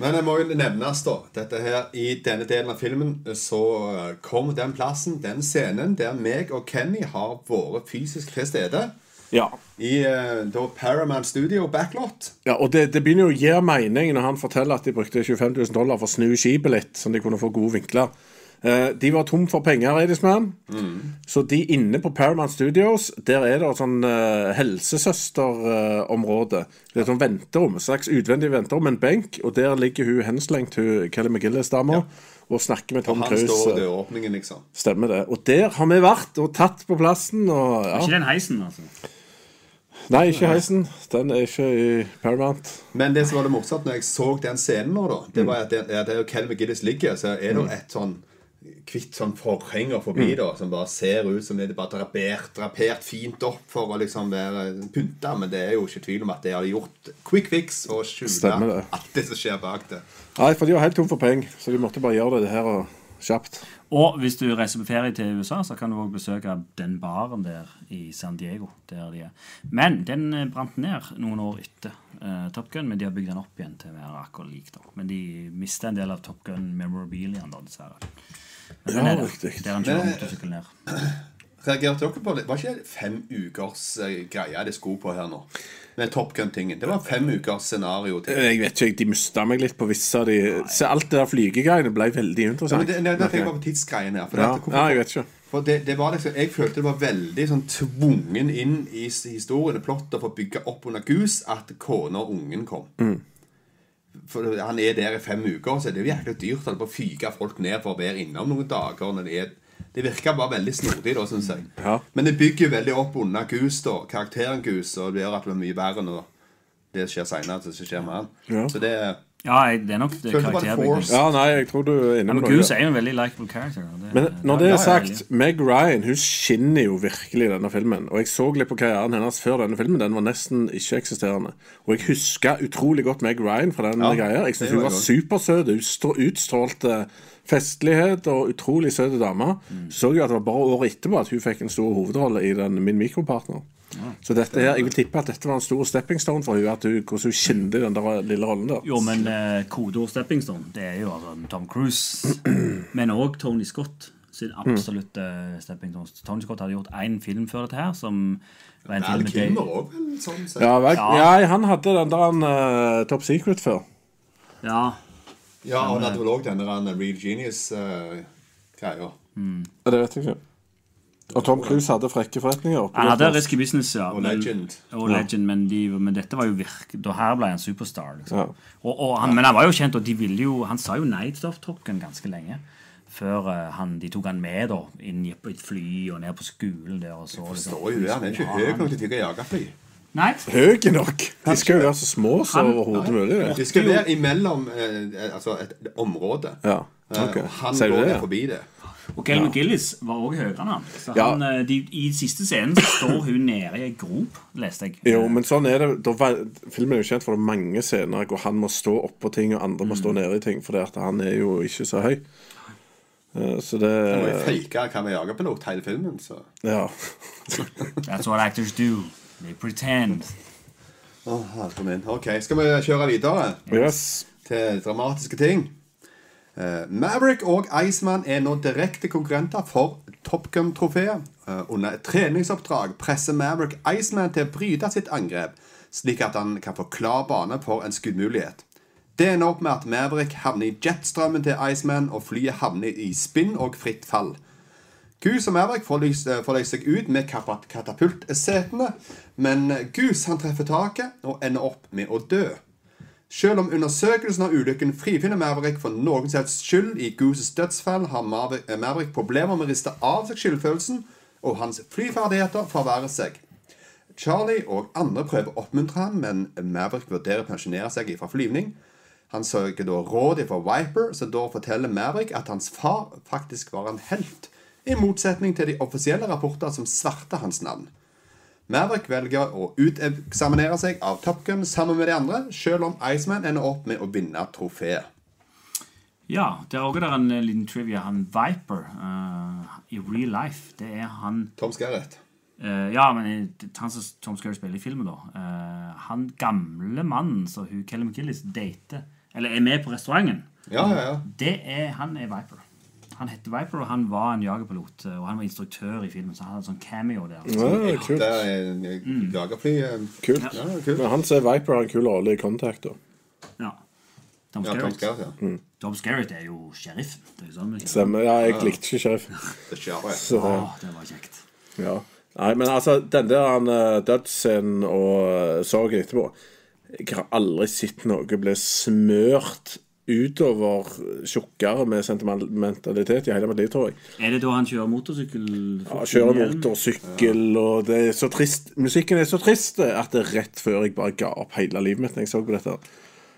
Men det må jo nevnes, da. Dette her, I denne delen av filmen så eh, kom den plassen, den scenen, der meg og Kenny har vært fysisk til stede. Ja. I eh, da Paramount Studio Backlot. ja og det, det begynner jo å gi mening når han forteller at de brukte 25 000 dollar for å snu skipet litt, sånn de kunne få gode vinkler. Eh, de var tom for penger, Eidisman. Så de inne på Paramount Studios, der er det et sånn uh, helsesøsterområde. det er et sånn venterom, slags utvendig venterom med en benk, og der ligger hun henslengt, hun Kelly McGillis-dama, og snakker med Tom Han Cruise. står i døråpningen, liksom. Stemmer det. Og der har vi vært og tatt på plassen. Og, ja. Ikke den heisen, altså. Nei, ikke heisen. Den er ikke i Paramount. Men det som var det morsomt når jeg så den scenen nå, da, Mm. det var at det, ja, det er jo Kel McGillis ligger, så er det et sånn hvitt sånn forhenger Mm. forbi, da, som bare ser ut som det er bare drapert, drapert fint opp for å liksom være pynta, men det er jo ikke tvil om at det har gjort quick fix og skjule alt det som skjer bak det. Nei, for de var helt tom for penger, så de måtte bare gjøre det her og kjapt. Og hvis du reiser på ferie til USA, så kan du også besøke den baren der i San Diego. Der de er. Men den eh, brant ned noen år etter uh, Top Gun, men de har bygd den opp igjen til å være akkurat lik. da. Men de mista en del av Top Gun memorabiliaen, da, dessverre. Men Ja, er riktig. Der han kjører motorsykkel ned. Reagerte dere på det? Var ikke det fem ukers eh, greie de skulle på her nå? Med Top Gun-tingen. Det var fem ukers scenario til. Jeg vet ikke, de mista meg litt på visse av de Se, alt det der flygegreiene ble veldig interessant. Ja, men det, det, det tenker jeg på tidsgreien her. For Ja, det, ja, jeg vet ikke. For det, det var liksom, Jeg følte det var veldig sånn tvungen inn i historien og plottet for å bygge opp under Goose at kona og ungen kom. Mm. For Han er der i fem uker, så det er jo jæklig dyrt å fyke folk ned for å være innom noen dager. når de er det virker bare veldig snodig, da, syns jeg. Ja. Men det bygger veldig opp under Gus, da. Karakteren Gus, og det gjør at det blir mye verre når det skjer seinere. Det skjer med han. Ja. Så det Ja, jeg- det er nok det Følte karakterbygget. Ja, nei, jeg tror du er inne på noe. Goose er jo en veldig likable character. Det, Men når det er sagt, Meg Ryan hun skinner jo virkelig i denne filmen. Og jeg så litt på karrieren hennes før denne filmen. Den var nesten ikke-eksisterende. Og jeg husker utrolig godt Meg Ryan fra den Ja, greia. Jeg det syns hun var supersøt. Hun utstrålte festlighet og utrolig søt dame. Så jo at det var bare året etterpå at hun fikk en stor hovedrolle i den Min mikropartner. Så dette her, jeg vil tippe at dette var en stor stepping stone for At hun, hvordan hun kjente den der lille rollen der. Jo, men eh, kodeord Stepping Stone, det er jo altså Tom Cruise, men òg Tony Scott sin absolutte Stepping Stone. Tony Scott hadde gjort én film før dette her, som var en film Val med Kilmer Dave- òg. Sånn sett. Ja, vel, Ja. ja, han hadde den der uh, Top Secret før. Ja, Ja, han hadde vel òg denne Real Genius-greia. Ja, det vet jeg ikke. Og Tom Cruise hadde frekke forretninger. han hadde Risky Business, ja. Og men- Legend. Og Legend, men, de, men dette var jo virk... Da her ble han superstar. Liksom. Ja. Og, og han, men han var jo kjent, og de ville jo Han sa jo nei til Gun ganske lenge. Før eh, han, de tok han med da inn i- et fly og ned på skolen der. Og så, liksom. Står jo det, Han er ikke høy nok til å ta jagerfly. Nei. Høye nok! De skal jo være så små som overhodet mulig. Det. De skal være imellom eh, altså et, et område. Ja, Eh, Han Sier går det? det ja? forbi det. Og Gail McGillis var òg høyere enn han. Så Ja. han eh, de, I siste scenen så står hun nede i ei grop, leste jeg. Jo, men sånn er det. Da, filmen er jo kjent for det mange scener hvor han må stå oppå ting, og andre må stå nede i ting, fordi at han er jo ikke så høy. Eh, Så det Han var jo fake jager på jagerpilot hele filmen. Så. Ja. That's what actors do. They pretend. Oh, min. Ok, Skal vi kjøre videre Yes. til dramatiske ting? Eh, Maverick og Iceman er nå direkte konkurrenter for Top Gun-trofeet. Eh, under et treningsoppdrag presser Maverick Iceman til å bryte sitt angrep, slik at han kan få klar bane for en skuddmulighet. Det ender opp med at Maverick havner i jetstrømmen til Iceman, og flyet havner i spinn og fritt fall. Goose og Maverick får løst, seg ut med katapultsetene, men Goose han treffer taket og ender opp med å dø. Selv om undersøkelsen av ulykken frifinner Maverick for noen som helst skyld i Gooses dødsfall, har Maverick, eh, problemer med å riste av seg skyldfølelsen, og hans flyferdigheter forverrer seg. Charlie og andre prøver å oppmuntre ham, men Maverick vurderer å pensjonere seg fra flyvning. Han søker da råd fra Viper, som da forteller Maverick at hans far faktisk var en helt, i motsetning til de offisielle rapporter som svarte hans navn. Maverick velger å uteksaminere seg av Top Gun sammen med de andre, selv om Iceman ender opp med å vinne trofeet. Ja, det er også der en eh, liten trivia. Han Viper, uh, i real life, det er han Tom Skerritt. Uh, Ja, men er han som Tom Skerritt spiller i filmen, da. Uh, han gamle mannen som hun Kelly McGillis dater, eller er med på restauranten, Ja, ja, ja. det er, han er Viper. Han het Viper, og han var en jagerpilot. eh, Og han var instruktør i filmen, så han hadde en sånn cameo der. Ja, kult. Det er en Mm. jagerfly. eh, kult. Ja, kult. Men han som er Viper, har en kul rolle i Contact. da Ja. Tom Ja, Tom Skerritt. ja. Mm. Tom Skerritt er jo sheriffen. Er sånn Stemmer. Ja, jeg likte ikke sheriffen. Så, Åh, det var kjekt. ja. Nei, men altså, den der han, uh, dødsscenen og uh, sorgen etterpå Jeg har aldri sett noe bli smørt utover tjukkere med sentimentalitet i hele mitt liv, tror jeg. Er det da han kjører motorsykkel? Ja, kjører motorsykkel, og det er så trist Musikken er så trist at det er rett før jeg bare ga opp hele livet mitt når jeg så på dette.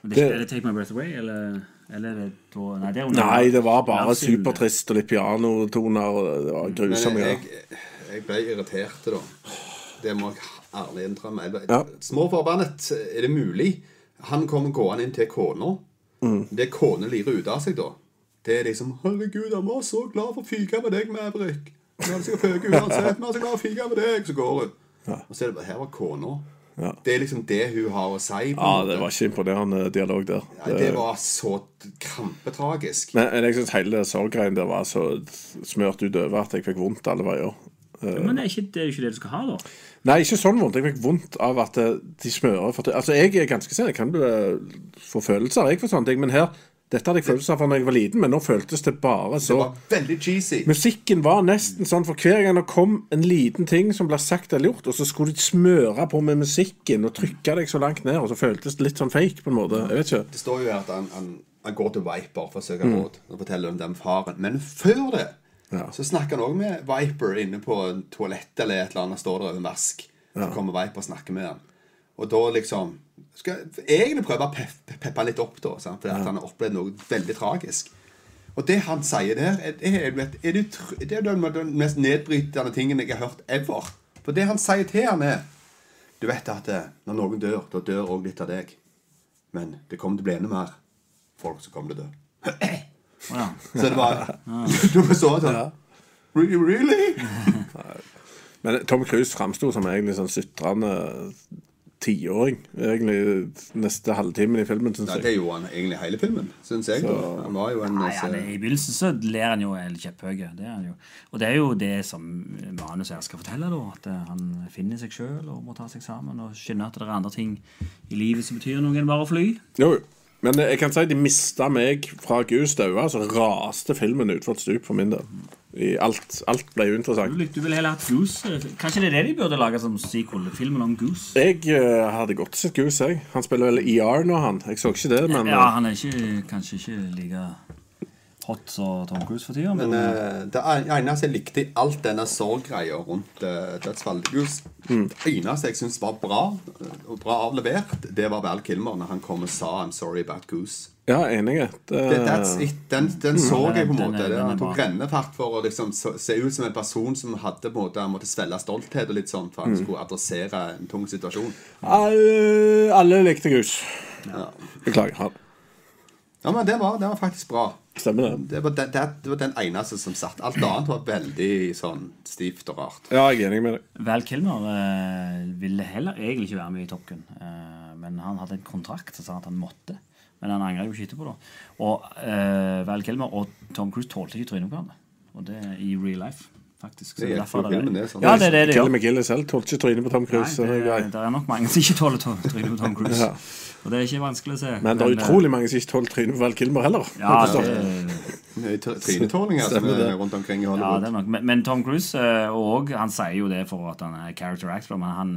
Det er, er det Take My Breath Away, eller, eller er det da Nei, det er Nei, det var bare supertrist og litt pianotoner. og Det var grusomt. jeg, jeg ble irritert, da. Det må jeg ærlig innrømme. Ja. Små forbannet. Er det mulig? Han kommer gående inn til kona. Mm. Det kona lirer ut av seg, da. Det er liksom 'Herregud, han var så glad for å fyke med deg, Maverick'. Han hadde sikkert føket uansett, men han er så glad for å fyke med deg, så går hun. Og så er det bare Her var kona. Ja. Det er liksom det hun har å si. ja, det var ikke imponerende dialog der. ja, det var så krampetragisk. Men men jeg syns hele sorggreien der var så smørt utover at jeg fikk vondt alle veier. Men det er, ikke, det er jo ikke det du skal ha, da. Nei, ikke sånn vondt. Jeg fikk vondt av at eh, de smører for Altså, jeg er ganske sen. Jeg kan bli, få følelser jeg for sånne ting, men her Dette hadde jeg følelser for da jeg var liten, men nå føltes det bare så Det var veldig cheesy. Musikken var nesten sånn, for hver gang det kom en liten ting som ble sagt eller gjort, og så skulle de smøre på med musikken og trykke deg så langt ned, og så føltes det litt sånn fake på en måte. Jeg vet ikke. Det står jo her at han, han, han går til Viper for å søke Mm. og forteller om den faren. Men før det Ja. så snakker han òg med Viper inne på en toalett eller et eller annet. Står der over en Ja. Så kommer Viper og snakker med han. Og da liksom Skal jeg egentlig prøve å peppe peppe litt opp, da. Sant? Fordi at han har opplevd noe veldig tragisk. Og det han sier der, er, er, er, det, det er den, den mest nedbrytende tingen jeg har hørt ever. For det han sier til han er Du vet at eh, når noen dør, da dør òg litt av deg. Men det kommer til å bli enda mer folk som kommer til å dø. Ja. Så det var Du så sånn Really? really? Men Tom Cruise framsto som egentlig sånn sutrende tiåring. Egentlig neste halvtimen i filmen, Synes Ja, det gjorde han egentlig hele filmen, syns jeg. Så... Han var jo en Nei, er- I begynnelsen så ler han jo helt kjepphøy. Det er han jo. Og det er jo det som manuset her skal fortelle, da. At eh, han finner seg sjøl og må ta seg sammen og skjønne at det er andre ting i livet som betyr noe enn bare å fly. Jo, jo. Men jeg kan si de mista meg fra Gus daua, så raste filmen utfor et stup for min del. I alt, alt ble uinteressant. Du, du ville heller hatt Goose. Kanskje det er det de burde lage som sequel? Filmen om Goose. Jeg uh, hadde godt sett Goose, jeg. Han spiller vel ER nå, han. Jeg så ikke det, men Ja, han er ikke, kanskje ikke like hot som Tom Cruise for tida, men, Men eh, det eneste jeg likte i alt denne sorggreia rundt uh, dødsfallet Just, Det eneste jeg syns var bra, eh, og bra avlevert, det var Val Kilmer når han kom og sa 'I'm sorry about Goose'. ja, enig. Den, den så jeg på en måte. den Han tok rennefart for å liksom se ut som en person som hadde på en måte, måtte svelge stolthet og litt sånn for han skulle adressere en tung situasjon. alle, alle likte Gus. Beklager. Han. Ja, men det var, det var faktisk bra. Stemmer det. Det var den, det, det var den eneste som satt. Alt annet var veldig sånn stivt og rart. Ja, jeg er enig med deg. Val Kilmer eh, ville heller egentlig ikke være med i Top Gun. Eh, men han hadde en kontrakt som sa at han måtte. Men han angrer jo ikke etterpå. da Og eh, Val Kilmer og Tom Cruise tålte ikke trynet på hverandre. Og det i real life, faktisk. Så Det hjelper derfor jo er det- filmen, det, sånn. Ja, det er det det Kelly. McGillis selv tålte ikke trynet på Tom Cruise. Nei, det er det, det er nok mange som ikke tåler trynet på Tom Cruise. Ja. Og det er ikke vanskelig å se. Men det er eh, utrolig mange som ikke tåler trynet på Val Kilmer heller. Ja, det, Det er tr- Trynetålinger som er rundt omkring i Ja, Hollywood. det er nok. Men, men Tom Cruise eh, og han sier jo det for at han er character actor, men han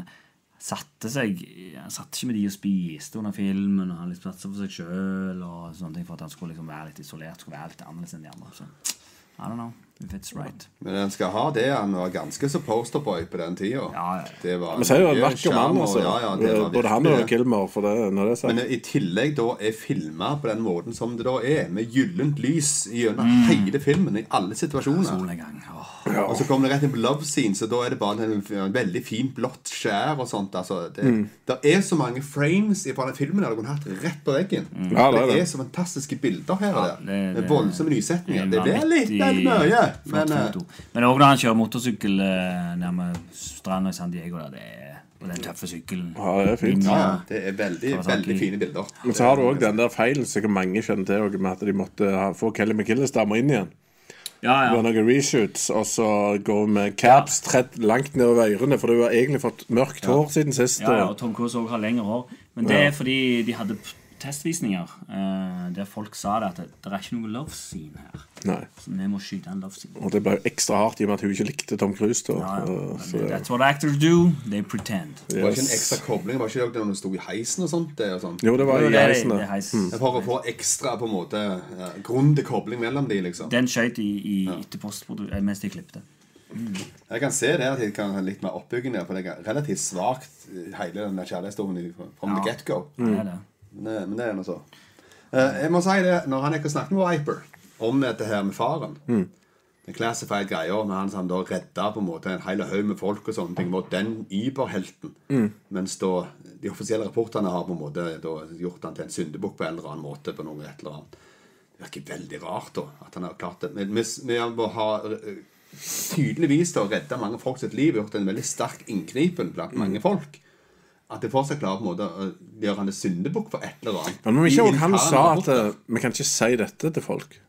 satte seg Han satt ikke med de og spiste under filmen, og han liksom satte seg for seg sjøl for at han skulle liksom være litt isolert, skulle være litt annerledes enn de andre. Så I don't know if it's right. Men han skal ha det. Han var ganske så posterboy på den tida. Ja, ja. Det var Vi sier jo en mye vakker mann, altså. Ja, ja, det var Både han og det. Kilmer, for det, når det er sagt. Men i tillegg da er filma på den måten som det da er, med gyllent lys gjennom Mm. hele filmen, i alle situasjoner. Oh. Ja. Og så kommer det rett inn på love scene, så da er det bare en, en veldig fint blått skjær og sånt. Altså, det, Mm. det er så mange frames fra den filmen der du kunne hatt rett på veggen. Ja, det er det det. er så fantastiske bilder her og der. det- med voldsomme nysetninger. det er blir litt vel Men eh. Men også når han kjører motorsykkel eh, nærme stranda i San Diego, der, det er, og den tøffe sykkelen. Ja, det er fint. ja, ja, det er veldig, veldig fine bilder. Men så har du òg den der feilen sikkert mange kjenner til, med at de måtte få Kelly McGillis-damer inn igjen. Ja, Det var ja. noen reshoots, og så gå med caps tredd langt nedover ørene, for du har egentlig fått mørkt hår siden sist. ja, ja og- Tom Cruise òg har lengre hår. Men det er fordi de hadde testvisninger eh, der folk sa det at det, det er ikke noe love scene her. Nei. Så vi må skyte en love scene. Og det ble jo ekstra hardt i og med at hun ikke likte Tom Cruise. da. Ja, ja. Så, ja. That's what actors do. They pretend. Det var ikke en ekstra kobling? Var ikke det når du sto i heisen og sånt? Det, og sånt? Jo, det var Jo, i det heisen. det heis. For å få ekstra på en måte ja, grundig kobling mellom de, liksom. Den skøyt i, i ja. postprodu- eh, mens de klippte. Jeg kan se det at jeg kan ha litt mer oppbygging der, for det er relativt svakt, hele den der kjærlighetshistorien from the get-go. Det er det. Det- men det er nå så. Eh, jeg må si det, når han ikke snakket med Viper om dette her med faren Den classified greia med han som da redda på en måte en hel haug med folk og sånne ting, var den überhelten. Mens da de offisielle rapportene har på en måte gjort han til en syndebukk på en eller annen måte. på noe et eller annet. Det virker veldig rart da, at han har klart det. Men vi, vi har eh, tydeligvis da redda mange folk sitt liv, gjort en veldig sterk inngripen blant mange folk. At jeg fortsatt klarer på en måte å gjøre han til syndebukk for et eller annet. Men ikke også han sa at eh, vi kan ikke si dette til folk.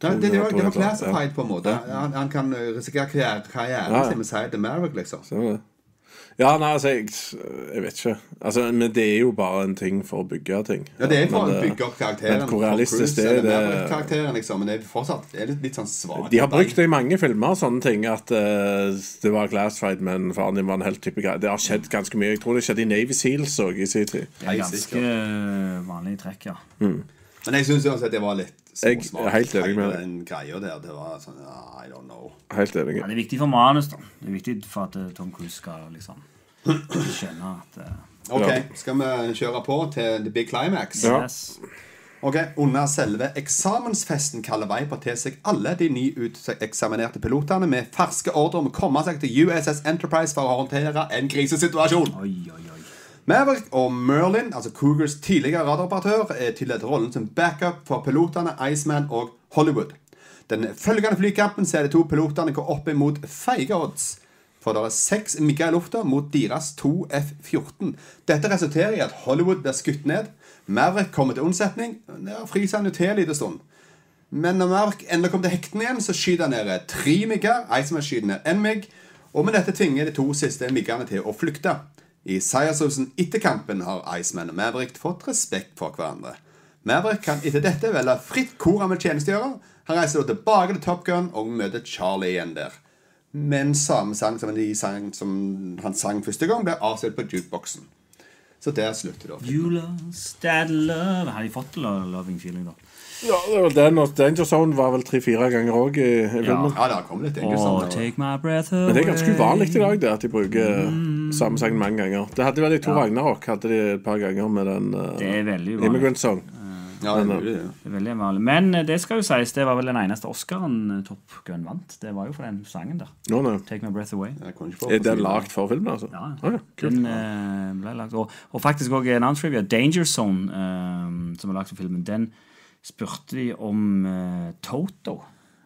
Nei, det, det, var, det var classified på en måte. Han, han kan risikere karriere- karrieren Ja, ja. sin med til Maverick, liksom. Det. Ja, nei, altså, jeg, jeg vet ikke. Altså, men det er jo bare en ting for å bygge ting. Ja, det er for Men å bygge opp karakteren. men hvor realistisk det er, det- Maverick-karakteren, liksom. Men det er fortsatt det er litt, litt sånn svakt. De har brukt det i mange filmer, sånne ting. At uh, det var Glass Fight, men faren din var en helt type greie. Det har skjedd ganske mye. Jeg tror det skjedde i Navy Seals òg i sin tid. Det er ganske vanlig trekk, ja. Men jeg syns uansett det var litt Jeg er helt enig med deg. Den greia der, det var sånn I don't know. Helt enig. ja. Det er viktig for manus, da. Det er viktig for at eh, Tom Cruise skal liksom skjønne at uh... Ok, skal vi kjøre på til the big climax? Ja. yes. Ok, Under selve eksamensfesten kaller Viper til seg alle de nyuteksaminerte pilotene med ferske ordre om å komme seg til USS Enterprise for å håndtere en krisesituasjon. Oi, oi, oi. Maverick og Merlin, altså Cougars tidligere radaroperatør, er tildelt rollen som backup for pilotene Iceman og Hollywood. Den følgende flykampen ser de to pilotene gå opp imot feige odds. For det er seks migger i lufta mot deres to F-14. Dette resulterer i at Hollywood blir skutt ned. Maverick kommer til unnsetning. Ja, fryser han jo til en liten stund. Men når Maverick endelig kommer til hekten igjen, så skyter han ned tre migger. Iceman skyter ned én migg. Og med dette tvinger de to siste miggene til å flykte. I seiersrusen etter kampen har Iceman og Maverick fått respekt for hverandre. Maverick kan etter dette velge fritt hvor han vil tjenestegjøre. Han reiser da tilbake til Top Gun og møter Charlie igjen der. Men samme sang som, sang, som han sang første gang, ble avspilt på jukeboksen. Så der slutter det. You lost that love Har de fått lo- loving feeling, da? Ja, det var den, og Danger Zone var vel tre-fire ganger òg i, i filmen. Ja, det kommet litt Oh, engelsk. take my breath away Men det er ganske uvanlig i dag, det at de bruker samme sang mange ganger. Det hadde vel de to Ja. Ragnarok hadde de et par ganger med den uh, Det er. Immigrant Song. Ja, det er mulig, det. Det er veldig vanlig. Men eh, det skal jo sies, det var vel den eneste Oscaren eh, Top Gun vant. Det var jo for den sangen der. No, no. Take my breath away. Er den lagd for filmen, altså? Ja, Ah, ja, den uh, ble lagt og, og faktisk også en annen trivia, Danger Zone, eh, som er lagt for filmen, den spurte de om uh, Toto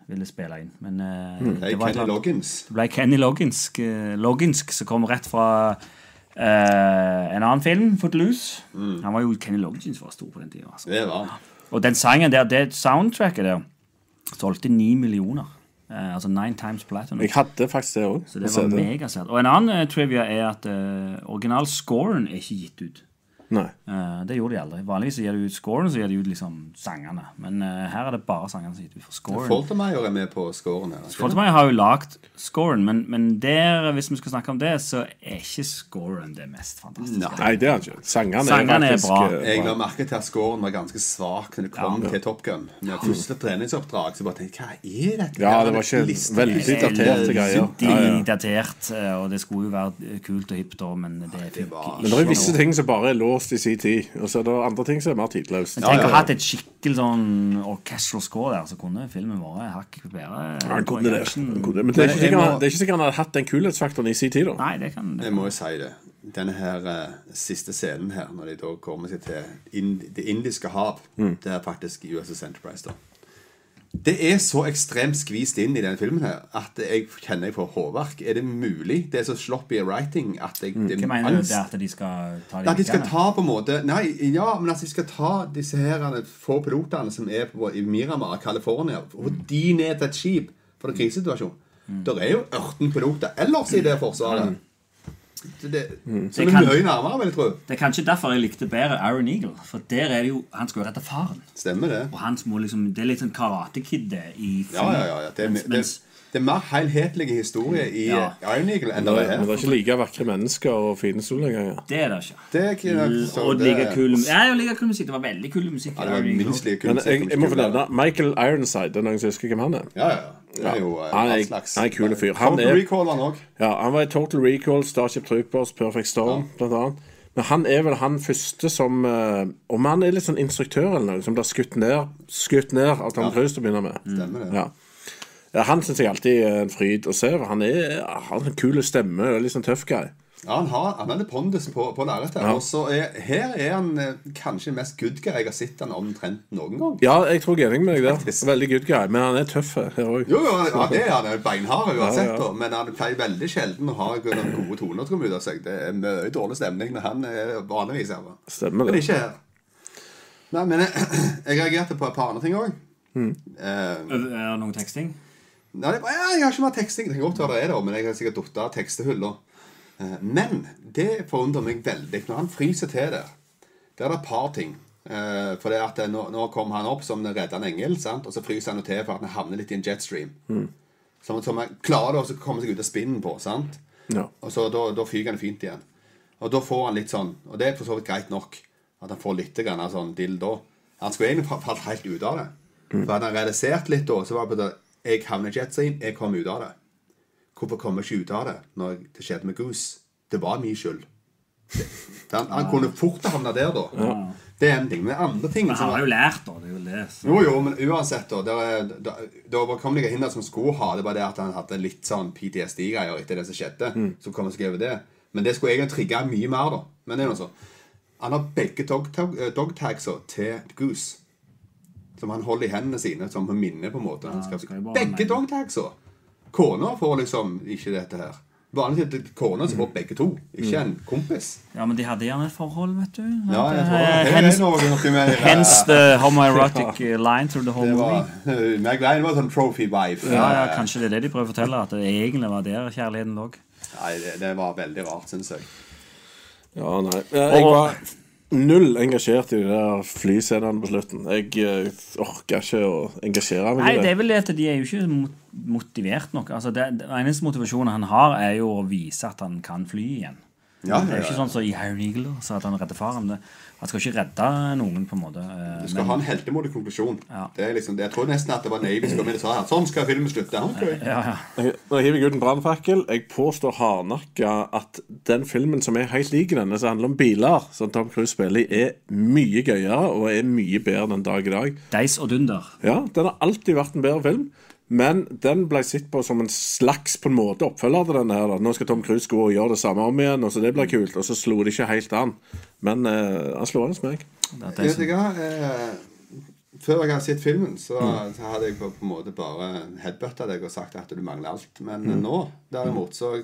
ville spille inn. Men uh, mm, det var Kenny Loggins. Det ble Kenny Logginsk, uh, Logginsk som kom rett fra eh, en annen film, Footloose. Han var jo Kenny Loggins var stor på den tida. Altså. Ja. Og den sangen der, det soundtracket der, solgte ni millioner. Eh, altså nine times platinum. Jeg hadde faktisk det òg. Så det var megasvært. Og en annen eh, trivia er at uh, originalscoren er ikke gitt ut. Nei. Eh, det gjorde de aldri. Vanligvis gir de ut scoren, så gir de ut liksom sangene. Men uh, her er det bare sangene som gir ut. For scoren Foltermeyer er med på scoren her. Foltermeyer har jo lagd scoren, men, men der, hvis vi skal snakke om det, så er ikke scoren det mest fantastiske. Nei. Det er ikke. Sangene, Sangene er faktisk bra. eh, Jeg la merke til at scoren var ganske svak når det kom Ja. til Top Gun. Med første treningsoppdrag så bare tenkte jeg, hva er dette? Ja, det var ikke Liste- veldig daterte greier. Ja, ja. datert, og det skulle jo være kult og hipt, men det fikk var- Men det er visse ting som bare er låst i sin tid, og så er det andre ting som er mer tidløst. Men tenk å ha hatt et skikkelig sånn orchestral score der, så kunne filmen vært hakket bedre. Ja, han kunne det. Han kunne det. Men det er, ikke sikkert, er han hadde hatt den kulhetsfaktoren i sin tid. da. Nei, det kan det Jeg må jo si det. Denne her eh, siste scenen her, når de da kommer seg til ind det indiske hav, Mm. det er faktisk USS Enterprise, da. Det er så ekstremt skvist inn i denne filmen her at jeg kjenner jeg får hårverk. Er det mulig? Det er så sloppy writing at jeg det Hva mener du det at de skal ta de At de skal ta på en måte Nei, ja, men at de skal ta disse her få pilotene som er på, i Miramar, California, og mm. de ned til et skip for en krisesituasjon. Mm. Det er jo 18 piloter ellers i det forsvaret. Det, Mm. Det er mye nærmere, vil jeg tro. Det er kanskje derfor jeg likte bedre Aaron Eagle. For der er det jo Han skal jo redde faren. Stemmer det? Og han må liksom Det er litt sånn Karate Kid det, i Ja, ja, ja. ja. Det, er, Mens- det, mens- det er mer helhetlige historie i Ja. Iron Eagle enn Men det det er er her. ikke like vakre mennesker og fine solnedganger. Det er det ikke. Det er ikke så Og like kul Ja, like kul musikk. Det var veldig kul musikk. Ja, det var minst like kul musikk. Men jeg, jeg må få nevne Michael Ironside. Det er noen som husker hvem han er? Ja, ja. Det er jo eh, Han er- slags han er en kul fyr. Han Total er- Recall han òg. Ja, Han var i Total Recall, Starship Troopers, Perfect Storm blant annet. Men han er vel han første som eh, Om han er litt sånn instruktør eller noe, som blir skutt ned Skutt ned av Tom Cruise til å begynne med. Stemmer det. Ja. Ja, han syns jeg alltid er en fryd å se. Han er, har en kul stemme og litt sånn tøff guy. Ja, han har, han pondus på, på lerretet. Og så er her er han eh, kanskje den mest good guy jeg har sett han omtrent noen gang. Ja, jeg tror jeg er enig med deg der. Veldig good guy, men han er tøff her òg. Jo, jo, ja, det er han. er Beinhard uansett, Ja, ja. Men han pleier veldig sjelden å ha noen gode toner som ut av seg. Det er mye dårlig stemning når han er vanligvis her. Stemmer Stemmer Men det. ikke her. Nei, men jeg, jeg reagerte på et par andre ting òg. Mm. Uh, Er det noe teksting? Nei, det, ja, jeg har ikke mer teksting. Det kan godt være det er det, men jeg har sikkert datt av tekstehull. Eh, Men det forundrer meg veldig når han fryser til der. Der er det et par ting. Eh, For det at nå, nå kom han opp som den reddende engel, sant? og så fryser han til for at han havner litt i en jetstream. Som, som han klarer å komme seg ut av spinnen på. sant? Ja. Og så da, da fyker han fint igjen. Og da får han litt sånn Og det er for så vidt greit nok at han får litt grann sånn dill da. Han skulle egentlig falt helt ut av det. For hadde han realisert litt da, så var det Jeg havner i jetstream, jeg kom ut av det. Hvorfor kom jeg ikke ut av det når det skjedde med Goose? Det var min skyld. Han, han kunne fort ha havna der, da. Det er en ting. Men andre ting Men han har jo lært, da. Det er jo det. jo, jo, men uansett, da. Det, det, overkommelige hinder som skulle ha, det var det at han hadde litt sånn PTSD-greier etter det som skjedde. Så kom han skrev det. Men det skulle egentlig trigge mye mer, da. Men det er noe sånn. Han har begge dogtag- dog, dogtagsa til Goose. Som han holder i hendene sine som en minne, på en måte. Ja, skal, skal begge dogtagsa! Kona får liksom ikke dette her. Vanligvis er det kona som får begge to, ikke en kompis. Ja, men de hadde gjerne et forhold, vet du. Ja, jeg tror Eh, det. Hens, noe, noe med hens the homoerotic uh, line through the whole Det var, movie. Meg Ryan var sånn trophy wife. Ja, ja, Kanskje det er det de prøver å fortelle, at det egentlig var der kjærligheten lå. Nei, det, det var veldig rart, syns jeg. Ja, nei. Jeg Og- var null engasjert i de der flyscenene på slutten. Jeg orker ikke å engasjere meg i det Nei, det. er vel det at de er jo ikke motivert nok. Altså, det, det eneste motivasjonen han har, er jo å vise at han kan fly igjen. Ja, Det er ikke sånn som i Iron Eagle, sa så at han redder faren. Han skal ikke redde noen, på en måte. eh, Du skal men- ha en heltemodig konklusjon. Ja. Det er liksom, jeg tror nesten at det var Navy som kom inn og sa her, sånn skal filmen slutte. Okay. ja, ja. Jeg- Nå hiver jeg ut en brannfakkel. Jeg påstår hardnakka at den filmen som er helt lik denne, som handler om biler, som Tom Cruise spiller i, er mye gøyere og er mye bedre den dag i dag. Deis og dunder. Ja, den har alltid vært en bedre film. Men den ble sett på som en slags på en måte oppfølger til denne. her da. Nå skal Tom Cruise gå og gjøre det samme om igjen, og så det blir kult. Og så slo det ikke helt an. Men uh, han slo an hos meg. Det er det er, det er, før jeg hadde sett filmen, så, Mm. så hadde jeg på, på en måte bare headbutta deg og sagt at du mangler alt. Men Mm. eh, nå, derimot, så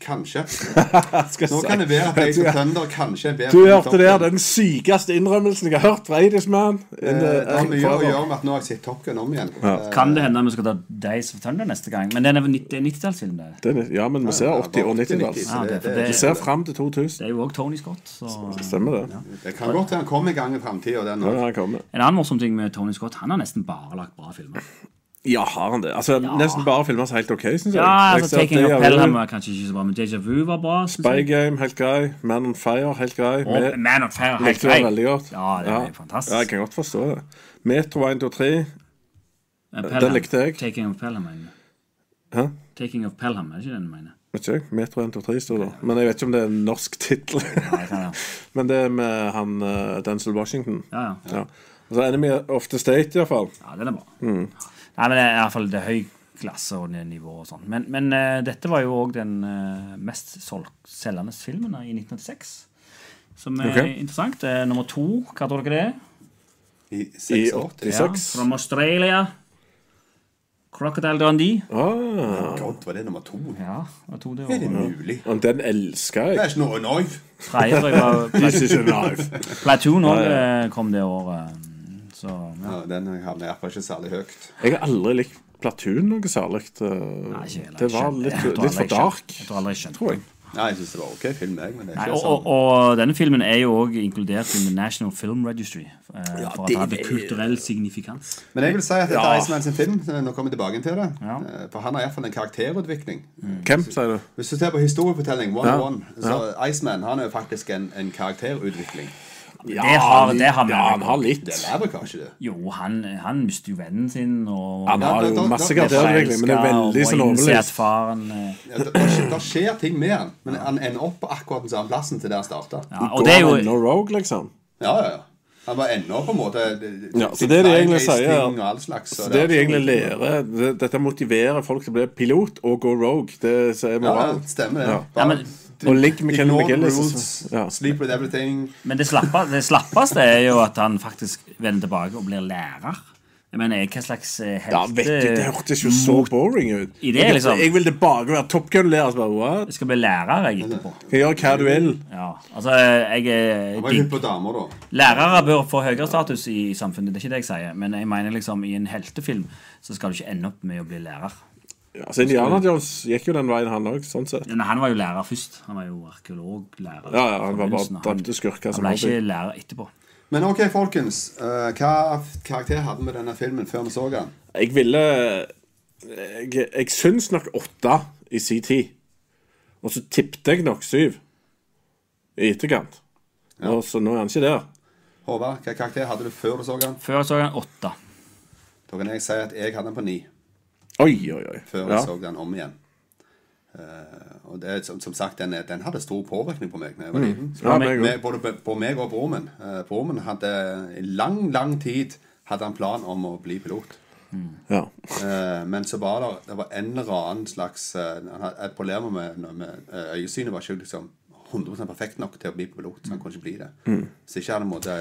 kanskje. Skal Nå kan det være at jeg som trønder Thunder kanskje er bedre. Du hørte Gun. den sykeste innrømmelsen jeg har hørt fra Eidisman. Eh, Det har mye å gjøre med at nå har jeg sett Top Gun om igjen. Eh, Kan det hende vi skal ta Days of Thunder neste gang? Men den er vel 90 90-tallsfilm, det. Den er- Ja, men vi ser 80- og 90-talls. Ja, det, for det, Vi ser fram til 2000. det er jo òg Tony Scott. Så. Stemmer det? Det kan godt være han kommer i gang i framtida. Ja, han. En annen morsom ting med Tony Scott, han har nesten bare lagt bra filmer. Ja, har han det? Altså, Nesten bare filmer som helt OK, syns jeg. Ja, altså jeg Taking Up of Pelham var kanskje ikke så bra, men Deja Vu var bra. Spy. Game, helt grei. Man on Fire, helt grei. Oh, Med- Man on Fire, helt grei. veldig godt. Ja, det er fantastisk. Ja, jeg kan godt forstå det. Metro 1, 2, 3 Eh, den likte jeg. Taking of Pelham, mener jeg. Hæ? Taking of Pelham, er det ikke den du mener? Vet ikke jeg. Metro 1, 2, 3 står det. Men jeg vet ikke om det er en norsk tittel. Ja, jeg. Men det er med han uh, Denzel Washington. Ja, ja. Ja. Så Enemy of the State, iallfall. ja, den er bra. Nei, men det er i hvert fall det er høy klasse og nivå og sånn. Men, men uh, dette var jo òg den uh, mest selgende filmen i 1986. Som er okay. interessant. Uh, nummer to, hva tror dere det er? I I 86. Ja, 86. from Australia. Crocodile Dundee. Ah, God, var det nummer to? Ja, det var to det Er det mulig? og den elsker jeg. Det er ikke noe knife. Tredje tror jeg var This is knife. Platoon òg kom det året. Så ja. Ja, den havner iallfall ikke særlig høyt. Jeg har aldri likt Platoon noe særlig. Det, Nei, ikke det var litt, jeg, litt for dark, Jeg tror aldri jeg tror jeg. Nei, jeg syns det var ok film, jeg, men det er Nei, og, sånn. og, og denne filmen er jo òg inkludert i The National Film Registry. eh, for at det hadde er- kulturell signifikans. Men jeg vil si at dette Ja. er Iceman sin film. Nå kommer vi tilbake til det. Ja. Eh, For han har iallfall en karakterutvikling. Hvem, sier du? Hvis du ser på historiefortelling, one Ja. one, så Iceman han er jo faktisk en, en karakterutvikling. Det har, det har Ja, han har litt. Det er kanskje det? Jo, han, han mister jo vennen sin, og Han har jo da- masse karakterutvikling, men det er veldig sånn overlevd. eh, Ja, det, det, skjer, ting med han, men han ender opp på akkurat den samme plassen til der han starta. ja, Og det er jo No Rogue, liksom. Ja, ja, ja. Han var ennå på en måte Ja, så det de egentlig sier, er- slags, Så og det de egentlig lærer det, Dette motiverer folk til å bli pilot og gå rogue. Det sier Ja, moralen. ja, stemmer det. Ja. Og ligg med Kenny McGillis. Ja. Sleep with everything. Men det, slappe, det slappeste er jo at han faktisk vender tilbake og blir lærer. Jeg mener, hva slags eh, helte Ja, vet du, Det hørtes jo så boring ut. I det, liksom. Jeg vil tilbake og være Top Gun-lærer. Jeg skal bli lærer jeg etterpå. Kan gjøre hva du vil. Ja, altså, jeg er på damer, da. Lærere bør få høyere status i samfunnet, det er ikke det jeg sier. Men jeg mener liksom i en heltefilm så skal du ikke ende opp med å bli lærer. Ja, så Indiana Jones gikk jo den veien, han òg, sånn sett. Nei, han var jo lærer først. Han var jo arkeologlærer. Ja, ja, han var bare drepte skurker Han ble ikke lærer etterpå. Men ok, folkens. Uh, hva karakter hadde vi denne filmen før vi så den? Jeg ville Jeg, jeg syns nok åtte i sin tid. Og så tippte jeg nok syv i etterkant. Og så nå er han ikke der. Håvard, hva karakter hadde du før du så den? Før så den åtte. Da kan jeg si at jeg hadde den på ni Oi, oi, oi. før Ja. jeg så den om igjen. Uh, og det, som, som sagt, den, den hadde stor påvirkning på meg da jeg var liten. Mm. Ja, meg, meg meg, både på, på meg og broren min. Uh, broren min hadde i lang, lang tid hadde han plan om å bli pilot. Ja. Uh, men så var det, det var en eller annen slags eh, Han hadde et problem med, med øyesynet var ikke liksom 100 perfekt nok til å bli pilot. Så han kunne ikke bli det. Så ikke hadde måtte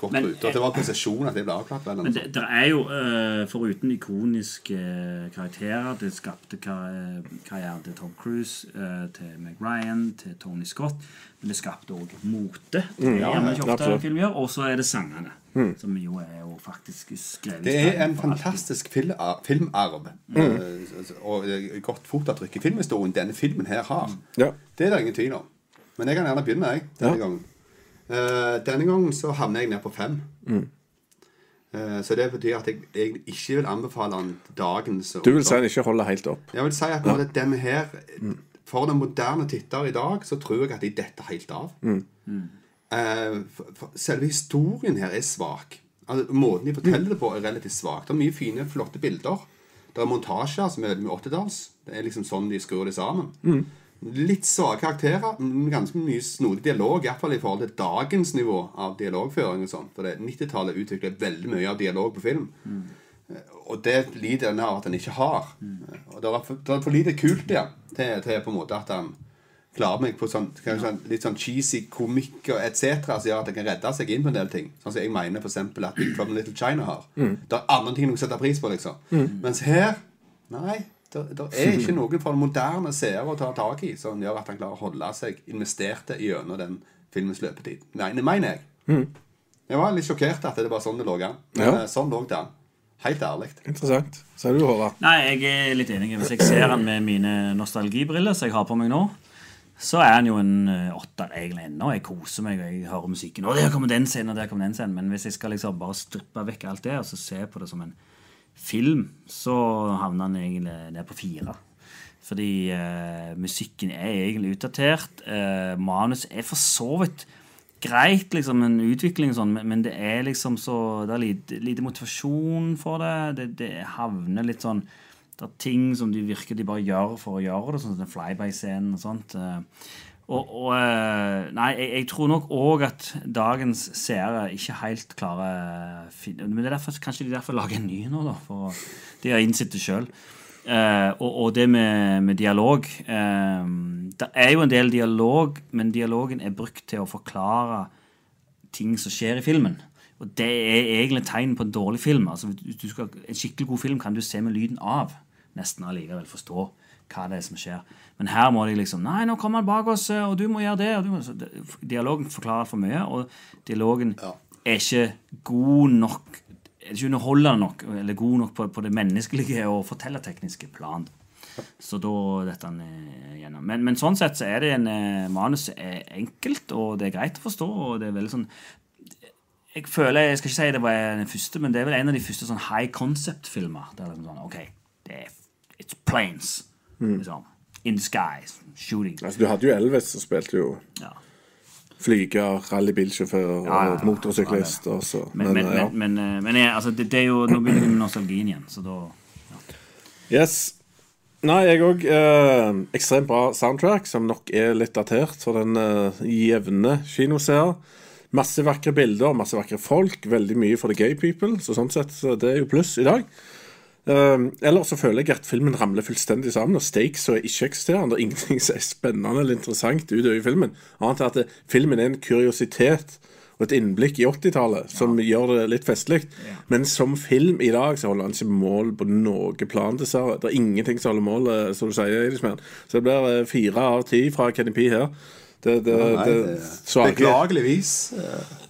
gått Men- ut. Og det var konsesjon at det ble avklart. Vel, eller Men det, det er jo, uh, foruten ikoniske eh, karakterer Det skapte kar karrieren til Tom Cruise, uh, til Meg Ryan, til Tony Scott. Men det skapte òg mote. Det ja, gjør man ikke ofte absolutt. film gjør. Og så er det sangene. Som jo er jo faktisk skrevet Det er en fantastisk fil- filmarv. Mm. og godt fotavtrykk i filmhistorien denne filmen her har. ja. Det er det ingen tvil om. Men jeg kan gjerne begynne, jeg, denne Ja. gangen. Eh, denne gangen så havner jeg ned på fem. Eh, så det betyr at jeg jeg, ikke vil anbefale den dagens Du vil si han ikke holder helt opp? Jeg vil si at både denne her For den moderne titter i dag, så tror jeg at de detter helt av. Eh, for, for, selve historien her er svak. Altså, måten de forteller det på, er relativt svak. Det er mye fine, flotte bilder. Det er montasjer som er med 80-talls. Det er liksom sånn de skrur det sammen. Litt svake karakterer, men ganske mye snodig dialog. Iallfall i forhold til dagens nivå av dialogføring. og sånt For det 90-tallet utvikler veldig mye av dialog på film. Mm. Og det lider den av at den ikke har. Mm. Og det er for, det er for lite kult der til, til på en måte at han klarer meg på sånn, sånn litt sånn cheesy komikk og etc. som gjør at jeg kan redde seg inn på en del ting. Sånn som jeg mener eksempel at Big Problem Little China har. Det er andre ting du setter pris på, liksom. Mens her Nei. Det, det er ikke noen for en moderne seer å ta tak i som gjør at han klarer å holde seg investerte gjennom den filmens løpetid. Nei, det mener jeg. Jeg var litt sjokkert at det var sånn det lå an. Ja. eh, sånn lå det an. Helt ærlig. Interessant. Sier du, Håvard? Nei, jeg er litt enig. Hvis jeg ser han med mine nostalgibriller som jeg har på meg nå, så er han jo en eh, åtter egentlig ennå. Jeg koser meg, og jeg hører musikken. Og der kommer den scenen, og der kommer den scenen. Men hvis jeg skal liksom bare strippe vekk alt det, og så se på det som en film, så havner han egentlig ned på fire. Fordi eh, musikken er egentlig utdatert. Eh, manus er for så vidt greit, liksom, en utvikling sånn, men, men det er liksom så Det er lite, lite motivasjon for det. det. Det havner litt sånn Det er ting som de virker de bare gjør for å gjøre det, sånn som den flyby-scenen og sånt. eh. Og, og eh, Nei, jeg, jeg tror nok òg at dagens seere ikke helt klarer Men det er derfor, kanskje de derfor lager en ny nå, da. For de har innsett det sjøl. Eh, og, og det med, med dialog eh, Det er jo en del dialog, men dialogen er brukt til å forklare ting som skjer i filmen. Og det er egentlig tegn på en dårlig film. Altså, skal, en skikkelig god film kan du se med lyden av. Nesten allikevel forstå hva det er som skjer. Men her må de liksom Nei, nå kommer han bak oss, og du må gjøre det. Må, dialogen forklarer for mye, og dialogen er ikke god nok Er ikke underholdende nok, eller god nok på, på det menneskelige og fortellertekniske plan. Så da dette han eh, gjennom. Men, men sånn sett så er det en eh, manus er enkelt, og det er greit å forstå. og det er veldig sånn jeg føler, jeg skal ikke si det var den første, men det er vel en av de første sånn high concept-filmer. Der det er liksom sånn, ok, det er, It's planes. Liksom. In the sky. Shooting. Altså, du hadde jo Elvis, som spilte jo Ja. flyger, rallybilsjåfør Ja, ja, ja. og motorsyklist. Ja, så- Men, men, ja. men, men, eh, men jeg, altså, det, det er jo, nå begynner vi med nostalgien igjen, så da Yes. Nei, jeg òg. Eh, ekstremt bra soundtrack, som nok er litt datert for den eh, jevne kinoseer. Masse vakre bilder, masse vakre folk. Veldig mye for the gay people. Så sånn sett, det er jo pluss i dag. Uh, Eller så føler jeg at filmen ramler fullstendig sammen, og stakes er ikke-eksisterende. Er ingenting som er spennende eller interessant utover i filmen. Annet enn at det, filmen er en kuriositet og et innblikk i 80-tallet som gjør det litt festlig. Men som film i dag så holder han ikke mål på noe plan, dessverre. Det er ingenting som holder mål, eh, som du sier. Så det blir eh, fire av ti fra Kenny P her. Det, det, Nei, det, beklageligvis.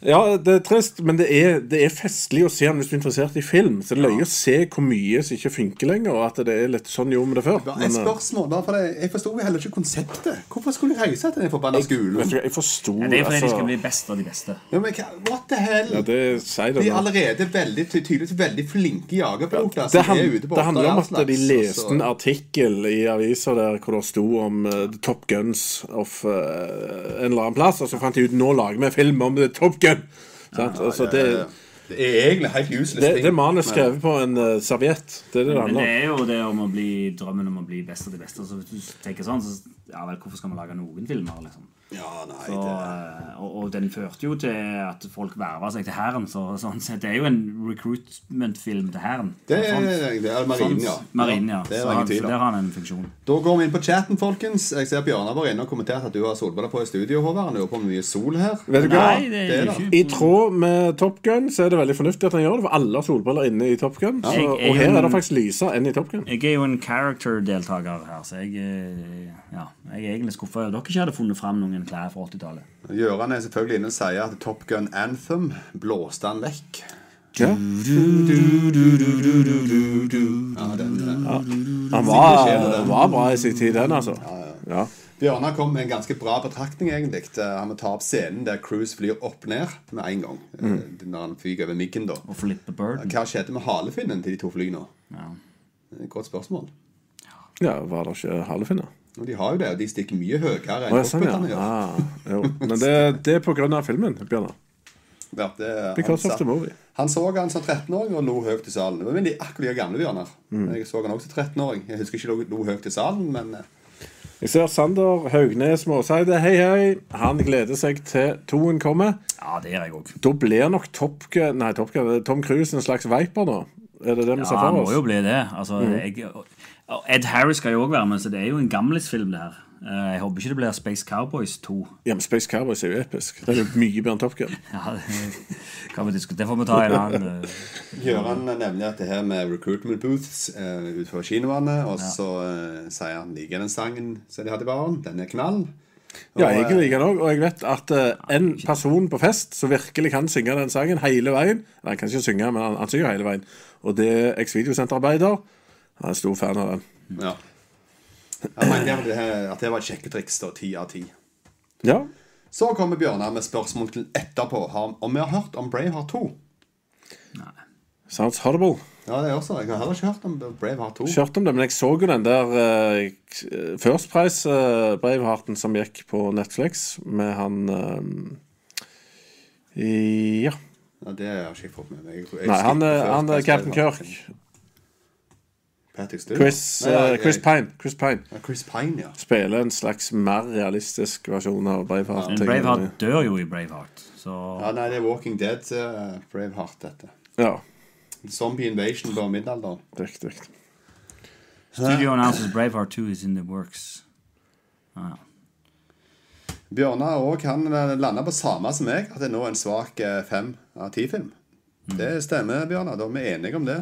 ja, det er trist, men det er, det er festlig å se han hvis du er interessert i film. Så det er løye å se hvor mye som ikke funker lenger, og at det er litt sånn gjorde vi det før. Men, et eh, spørsmål, bare for det, Jeg forsto heller ikke konseptet. Hvorfor skulle de reise til den forbanna skolen? Jeg, jeg forstod, ja, Det er fordi de altså, skal bli best av de beste. Ja, men What the hell? ja, det sier De er allerede veldig, tydeligvis veldig flinke jagerpiloter. Det, han, er ute på det handler om at de leste en artikkel i avisa der hvor det sto om uh, Top Guns of eh, en eller annen plass, og så fant de ut nå lager vi film om Top Gun. Sant? altså, det, Det er egentlig helt useless det, det er manus skrevet på en uh, serviett. Det er det det Men om. det er jo det om å bli drømmen om å bli best av de beste. Så hvis du tenker sånn, så ja vel, hvorfor skal vi lage noen filmer, liksom? Ja, nei, Så, det... eh, og, og den førte jo til at folk verva seg til hæren. Så sånn sett, det er jo en recruitment-film til hæren. Det er, Sånn- det er marinen, ja. Marine, Marinen, ja. Det er Så ingen tvil der har han en funksjon. Da går vi inn på chatten, folkens. Jeg ser Bjørnar var inne og kommenterte at du har solbriller på i studio. Håvard. Lurer på om mye sol her. Vet du hva? Nei, det det jo det. ikke I tråd med Top Gun så er det veldig fornuftig at han gjør det, for alle har solbriller inne i Top Gun. Så, Jeg er og her er det faktisk lysere enn i Top Gun. Jeg er jo en character-deltaker her, så jeg, eh, ja, jeg er egentlig skuffa over at dere ikke hadde funnet fram noen klær fra 80-tallet. Gjøran er selvfølgelig inne og sier at Top Gun Anthem blåste han vekk. Ja. Ja, den, Han var, var bra i sin tid, den, altså. Ja. Bjørnar kom med en ganske bra betraktning, egentlig. Eh, Han må ta opp scenen der Cruise flyr opp ned med en gang. eh, Mm. Når han fyker over miggen, da. Og flipper birden. Hva skjedde med halefinnen til de to flyene? Ja. Godt spørsmål. ja, var det ikke halefinner? Og de har jo det, og de stikker mye høyere enn ja, gjør. ja. Ah. Men det, det er på grunn av filmen, Bjørnar. Ja, det, Because han, of the movie. han så han som 13-åring og lo høyt i salen. Men de akkurat like gamle Bjørnar. Mm. Jeg så han også som 13-åring. Jeg husker ikke lo, lo høyt i salen, men eh, Jeg ser Sander Haugnes Måseide. Hei, hei. Han gleder seg til toen kommer. ja, det gjør jeg òg. Da blir nok Top Nei, Top Tom Cruise en slags Viper, da? Er det det vi ser for oss? Ja, han må jo bli det. Altså, jeg, og Ed Harris skal jo òg være med, så det er jo en gamlisfilm, det her. Eh, Jeg håper ikke det blir Space Cowboys 2. Ja, men Space Cowboys er jo episk. Det er jo mye bedre enn Top Gun. Ja, det, kan vi diskutere. det får vi ta en annen eh, Gjøran nevner at det her med recruitment booths uh, utenfor kinoene, og så uh, sier han liker den sangen som de hadde i baren. Den er knall. Og, Ja, jeg eh, liker den òg. Og jeg vet at uh, en person på fest som virkelig kan synge den sangen hele veien Nei, Han kan ikke synge, men han, han synger hele veien. Og det er eks-videosenterarbeider. Han er stor fan av den. Ja. Jeg mener at det, at det var et sjekketriks. da, Ti av ti. Ja. Så kommer Bjørnar med spørsmål til etterpå om vi har hørt om Braveheart 2. Nei. Sounds horrible. Ja, det er også. Jeg har heller ikke hørt om Braveheart 2. Kjørt om det, men jeg så jo den der uh, First Price uh, Bravehearten som gikk på Netflix med han uh, i- Ja. Ja, det har jeg ikke fått med meg. Jeg, jeg Nei, han, er- han er Captain Kirk. Chris, Nei, ja, eh, Chris Pine. Chris Pine Ja, Chris Pine, ja. spiller en slags mer realistisk versjon av Braveheart. Men Braveheart dør jo i Braveheart, så ja. Nei, det er Walking Dead uh, Braveheart, dette. Ja, Zombie Invasion på middelalderen. riktig. Studio announces Braveheart 2 is in the works. Ah. Bjørnar òg han landa på samme som meg, at det er nå en svak eh, fem av ti-film. Det stemmer, Bjørnar. Da er vi enige om det.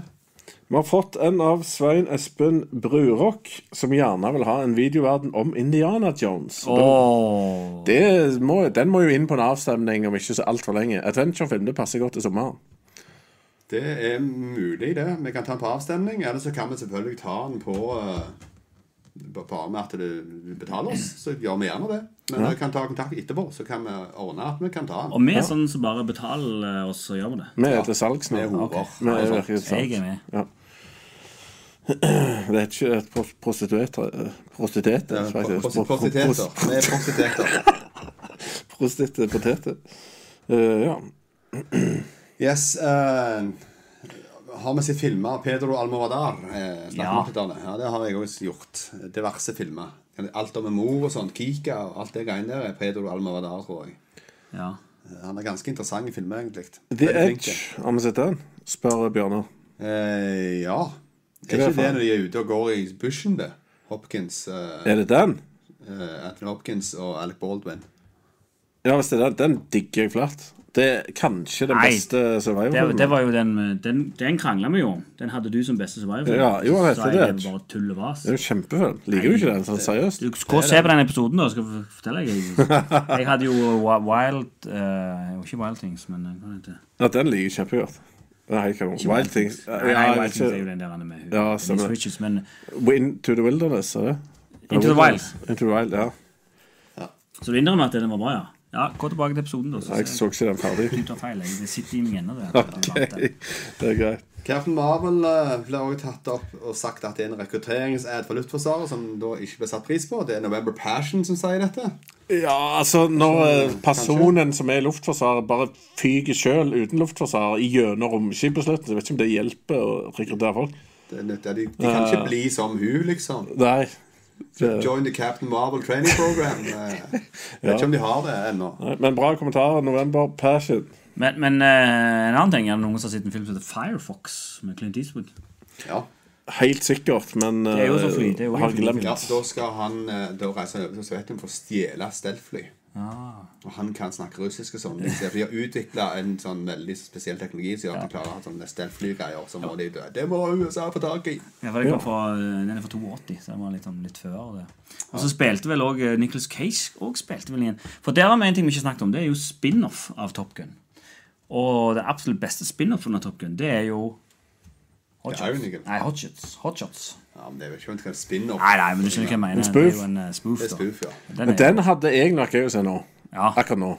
Vi har fått en av Svein Espen Brurok, som gjerne vil ha en videoverden om Indiana Jones. Oh. Det må, den må jo inn på en avstemning om ikke så altfor lenge. Adventurefilm det passer godt til sommeren. Det er mulig, det. Vi kan ta den på avstemning. Eller så kan vi selvfølgelig ta den på eh, Bare med at du betaler oss, så gjør vi gjerne det. Men vi kan ta kontakt etterpå, så kan vi ordne at vi kan ta den. Og vi er sånn som bare betaler oss, så gjør vi det. Vi er til salgs nå. Vi er horer. Er til Jeg er med. Ja. Det er ikke et pros- prostituerte Prostituerte, Ja, faktisk. prosti- Prostituteter. Vi er. Prostitutte poteter. Eh, ja. Yes. Uh, har vi sett filmer av Pedro Almoradar? Eh, Ja. ja. ja, det har jeg også gjort. Diverse filmer. Alt om en mor og sånn. Kika og alt det greiene der er Pedro Almoradar, tror jeg. Ja. Han er ganske interessant i filmer, egentlig. The Edge, har vi sett den? Spør Bjørnar. Eh, ja. Hva er ikke det når de er ute og går i bushen, det? Hopkins, uh, Er det den? Uh, Anthony Hopkins og Alec Baldwin. Ja, hvis det er den. Den digger jeg flatt. Det er kanskje den Nei, beste Det, Survivor-filmen. det var jo den Den, den krangla vi jo om. Den hadde du som beste survivor. Ja, jo, jeg vet det. er bare tull og vas. Det er jo kjempefilm. Liker du ikke den sånn seriøst? Du skal se på den episoden, da. Skal jeg fortelle deg. Jeg hadde jo Wild uh, ikke Wild Things, men eh, hva heter det? Ja, den liker jeg kjempegodt. Det ikke noe. Wild Things. Ja, Nei, Wild Things er jo den der er med hun. Ja, stemmer. Richards, men Into the Wilderness, er det? Into the Wild. Into the Wild, ja. Så du innrømmer at den var bra, ja? Ja, Gå tilbake til episoden, da. Så Jeg så ikke den ferdig. Du tar feil. Det sitter i meg ennå. det. Ok, det er greit. Captain Marvel eh, ble også tatt opp og sagt at det er en rekrutteringsad for Luftforsvaret som da ikke ble satt pris på. Det er November Passion som sier dette. Ja, altså når eh, personen som er i Luftforsvaret, bare fyker sjøl uten Luftforsvaret gjennom romskip på slutten, så vet ikke om det hjelper å rekruttere folk. Det er nødt- de, de kan ikke bli som hun, liksom. Nei. Det, Join the Captain Marvel training program. Jeg Vet ikke om de har det ennå. men bra kommentar. November Passion. Men, men eh, en annen ting er det noen som har sett en film som heter Firefox med Clint Eastwood. Ja. Helt sikkert, men Det er jo så eh, fly, det er jo har glemt. ja, da skal han eh, da reiser over til Sovjetunionen for å stjele stealthfly. Ah. Og han kan snakke russisk og sånn. Så De har utvikla en sånn veldig spesiell teknologi som gjør at de klarer å ha sånne stealthfly-greier. Så må de dø. Det må USA få tak i. Ja, for det kom fra, den er fra 82, så den var litt, sånn, litt før det. Og så spilte vel òg Nicholas Cage og spilte vel igjen. For der har vi en ting vi ikke snakket om. Det er jo spin-off av Top Gun. Og det absolutt beste spin-offen av Top Gun, det er jo Det er Nei, Hotshots. Hotshots. Ja, men det er jo ikke en spin-off. Nei, nei, men du skjønner hva jeg mener. En spoof. Det er jo en eh, spoof. Det er spoof, ja. Den Men den hadde jeg nok gøy å se nå. ja, Akkurat nå.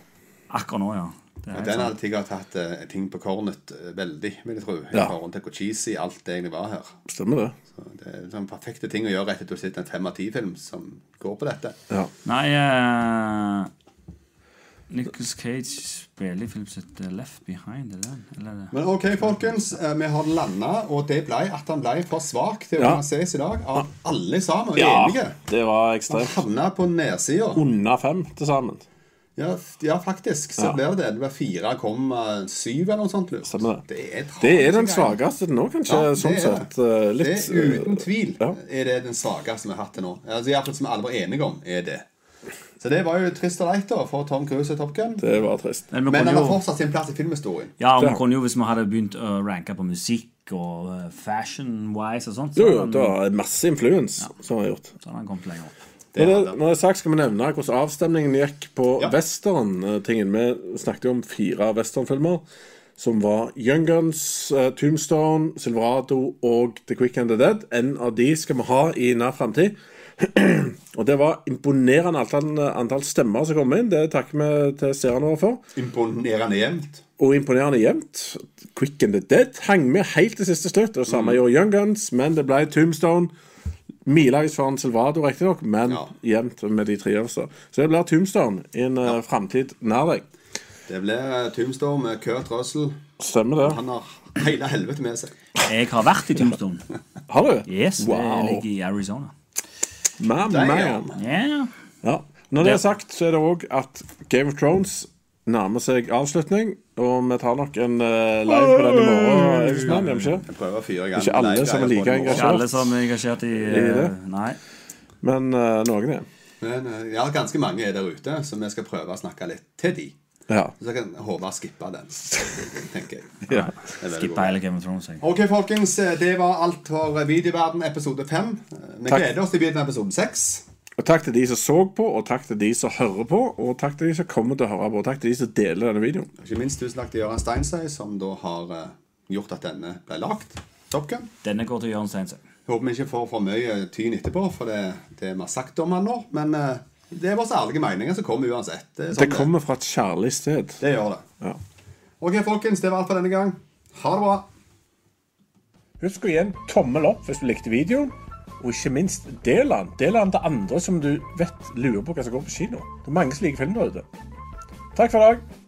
akkurat nå, ja. Helt den hadde Tigger tatt uh, ting på kornet uh, veldig, vil jeg tro. I Ja. forhold til hvor cheesy alt det egentlig var her. Stemmer det. Så det er sånn perfekte ting å gjøre etter at du har sett en fem av ti-film som går på dette. Ja. Nei uh, Nicholas Cage spiller i film sitt Left Behind. Eller. Eller er? Men ok, folkens. eh, Vi har landa, og det ble at han ble for svak til Ja. å ses i dag. Av alle sammen. ja, Enige. det var ekstremt. Han havna på nedsida. Under fem til sammen. Ja, ja, faktisk. Så Ja. blir det det. Det blir 4,7 eller noe sånt. Lurt. Stemmer det. Det er, Det er den svakeste til nå, kanskje. Ja, det sånn er sett. det. eh, Det er uten eh, tvil ja. er det den svakeste vi har hatt til nå. Altså, Iallfall som alle var enige om, er det. Så det var jo trist og leit da for Tom Cruise og Top Gun. Det var trist. Men Men han har jo, fortsatt sin plass i filmhistorien. ja, og vi kunne jo hvis vi hadde begynt å ranke på musikk og eh, fashion-wise og sånt, så Jo, jo, han- det var masse influens som har gjort. så han kommet lenger opp. Det Når det, når det er sagt, skal vi nevne hvordan avstemningen gikk på Ja. western-tingen. Vi snakket jo om fire westernfilmer. Som var Young Guns, eh, Tombstone, Silverado og The Quick and the Dead. En av de skal vi ha i nær framtid. og det var imponerende antall, antall stemmer som kom inn. Det takker vi til seerne våre for. Imponerende jevnt. Og imponerende jevnt. Quick and the Dead hang med helt til siste slutt. Og samme gjorde Young Guns, men det ble Tombstone. Milevis foran Silvado, riktignok, men Ja. jevnt med de tre øverste. Så det blir Tombstone i en ja. framtid nær deg. Det ble eh, Tombstone med Kurt Russell. Stemmer det. Han har hele helvete med seg. Jeg har vært i Tombstone. Har du? Yes, Wow. det ligger i Arizona. Man, man. Yeah. Ja. Når det er sagt, så er det òg at Game of Thrones nærmer seg avslutning. Og vi tar nok en uh, live på den i morgen. Ikke? Jeg prøver å fyre i gang Ikke alle som er like engasjert. Ikke alle som er engasjert i I det? eh, Nei. Men uh, noen er. Men ja, ganske mange er der ute, så vi skal prøve å snakke litt til de. Ja. Så kan Håvard skippe den, tenker jeg. Ja. Bra. hele Game of Thrones. Jeg. Ok, folkens. Det var alt for Videoverden episode 5. Vi Takk. gleder oss til videoen episode 6. Og takk til de som så på, og takk til de som hører på, og takk til de som kommer til å høre på, og takk til de som deler denne videoen. Ikke minst tusen takk til Gøran Steinsøy, som da har eh, gjort at denne ble lagt. Top Denne går til Jørgen Steinsøy. Håper vi ikke får for mye tyn etterpå, for det, det vi har sagt om han nå. Men eh, det er bare ærlige meninger som kommer uansett. Det, sånn Det kommer fra et kjærlig sted. det gjør det. Ja. Ok, folkens. Det var alt for denne gang. Ha det bra. Husk å gi en tommel opp hvis du likte videoen. Og ikke minst, del den. Del den til andre som du vet lurer på hva som går på kino. Det er mange som liker film der ute. Takk for i dag.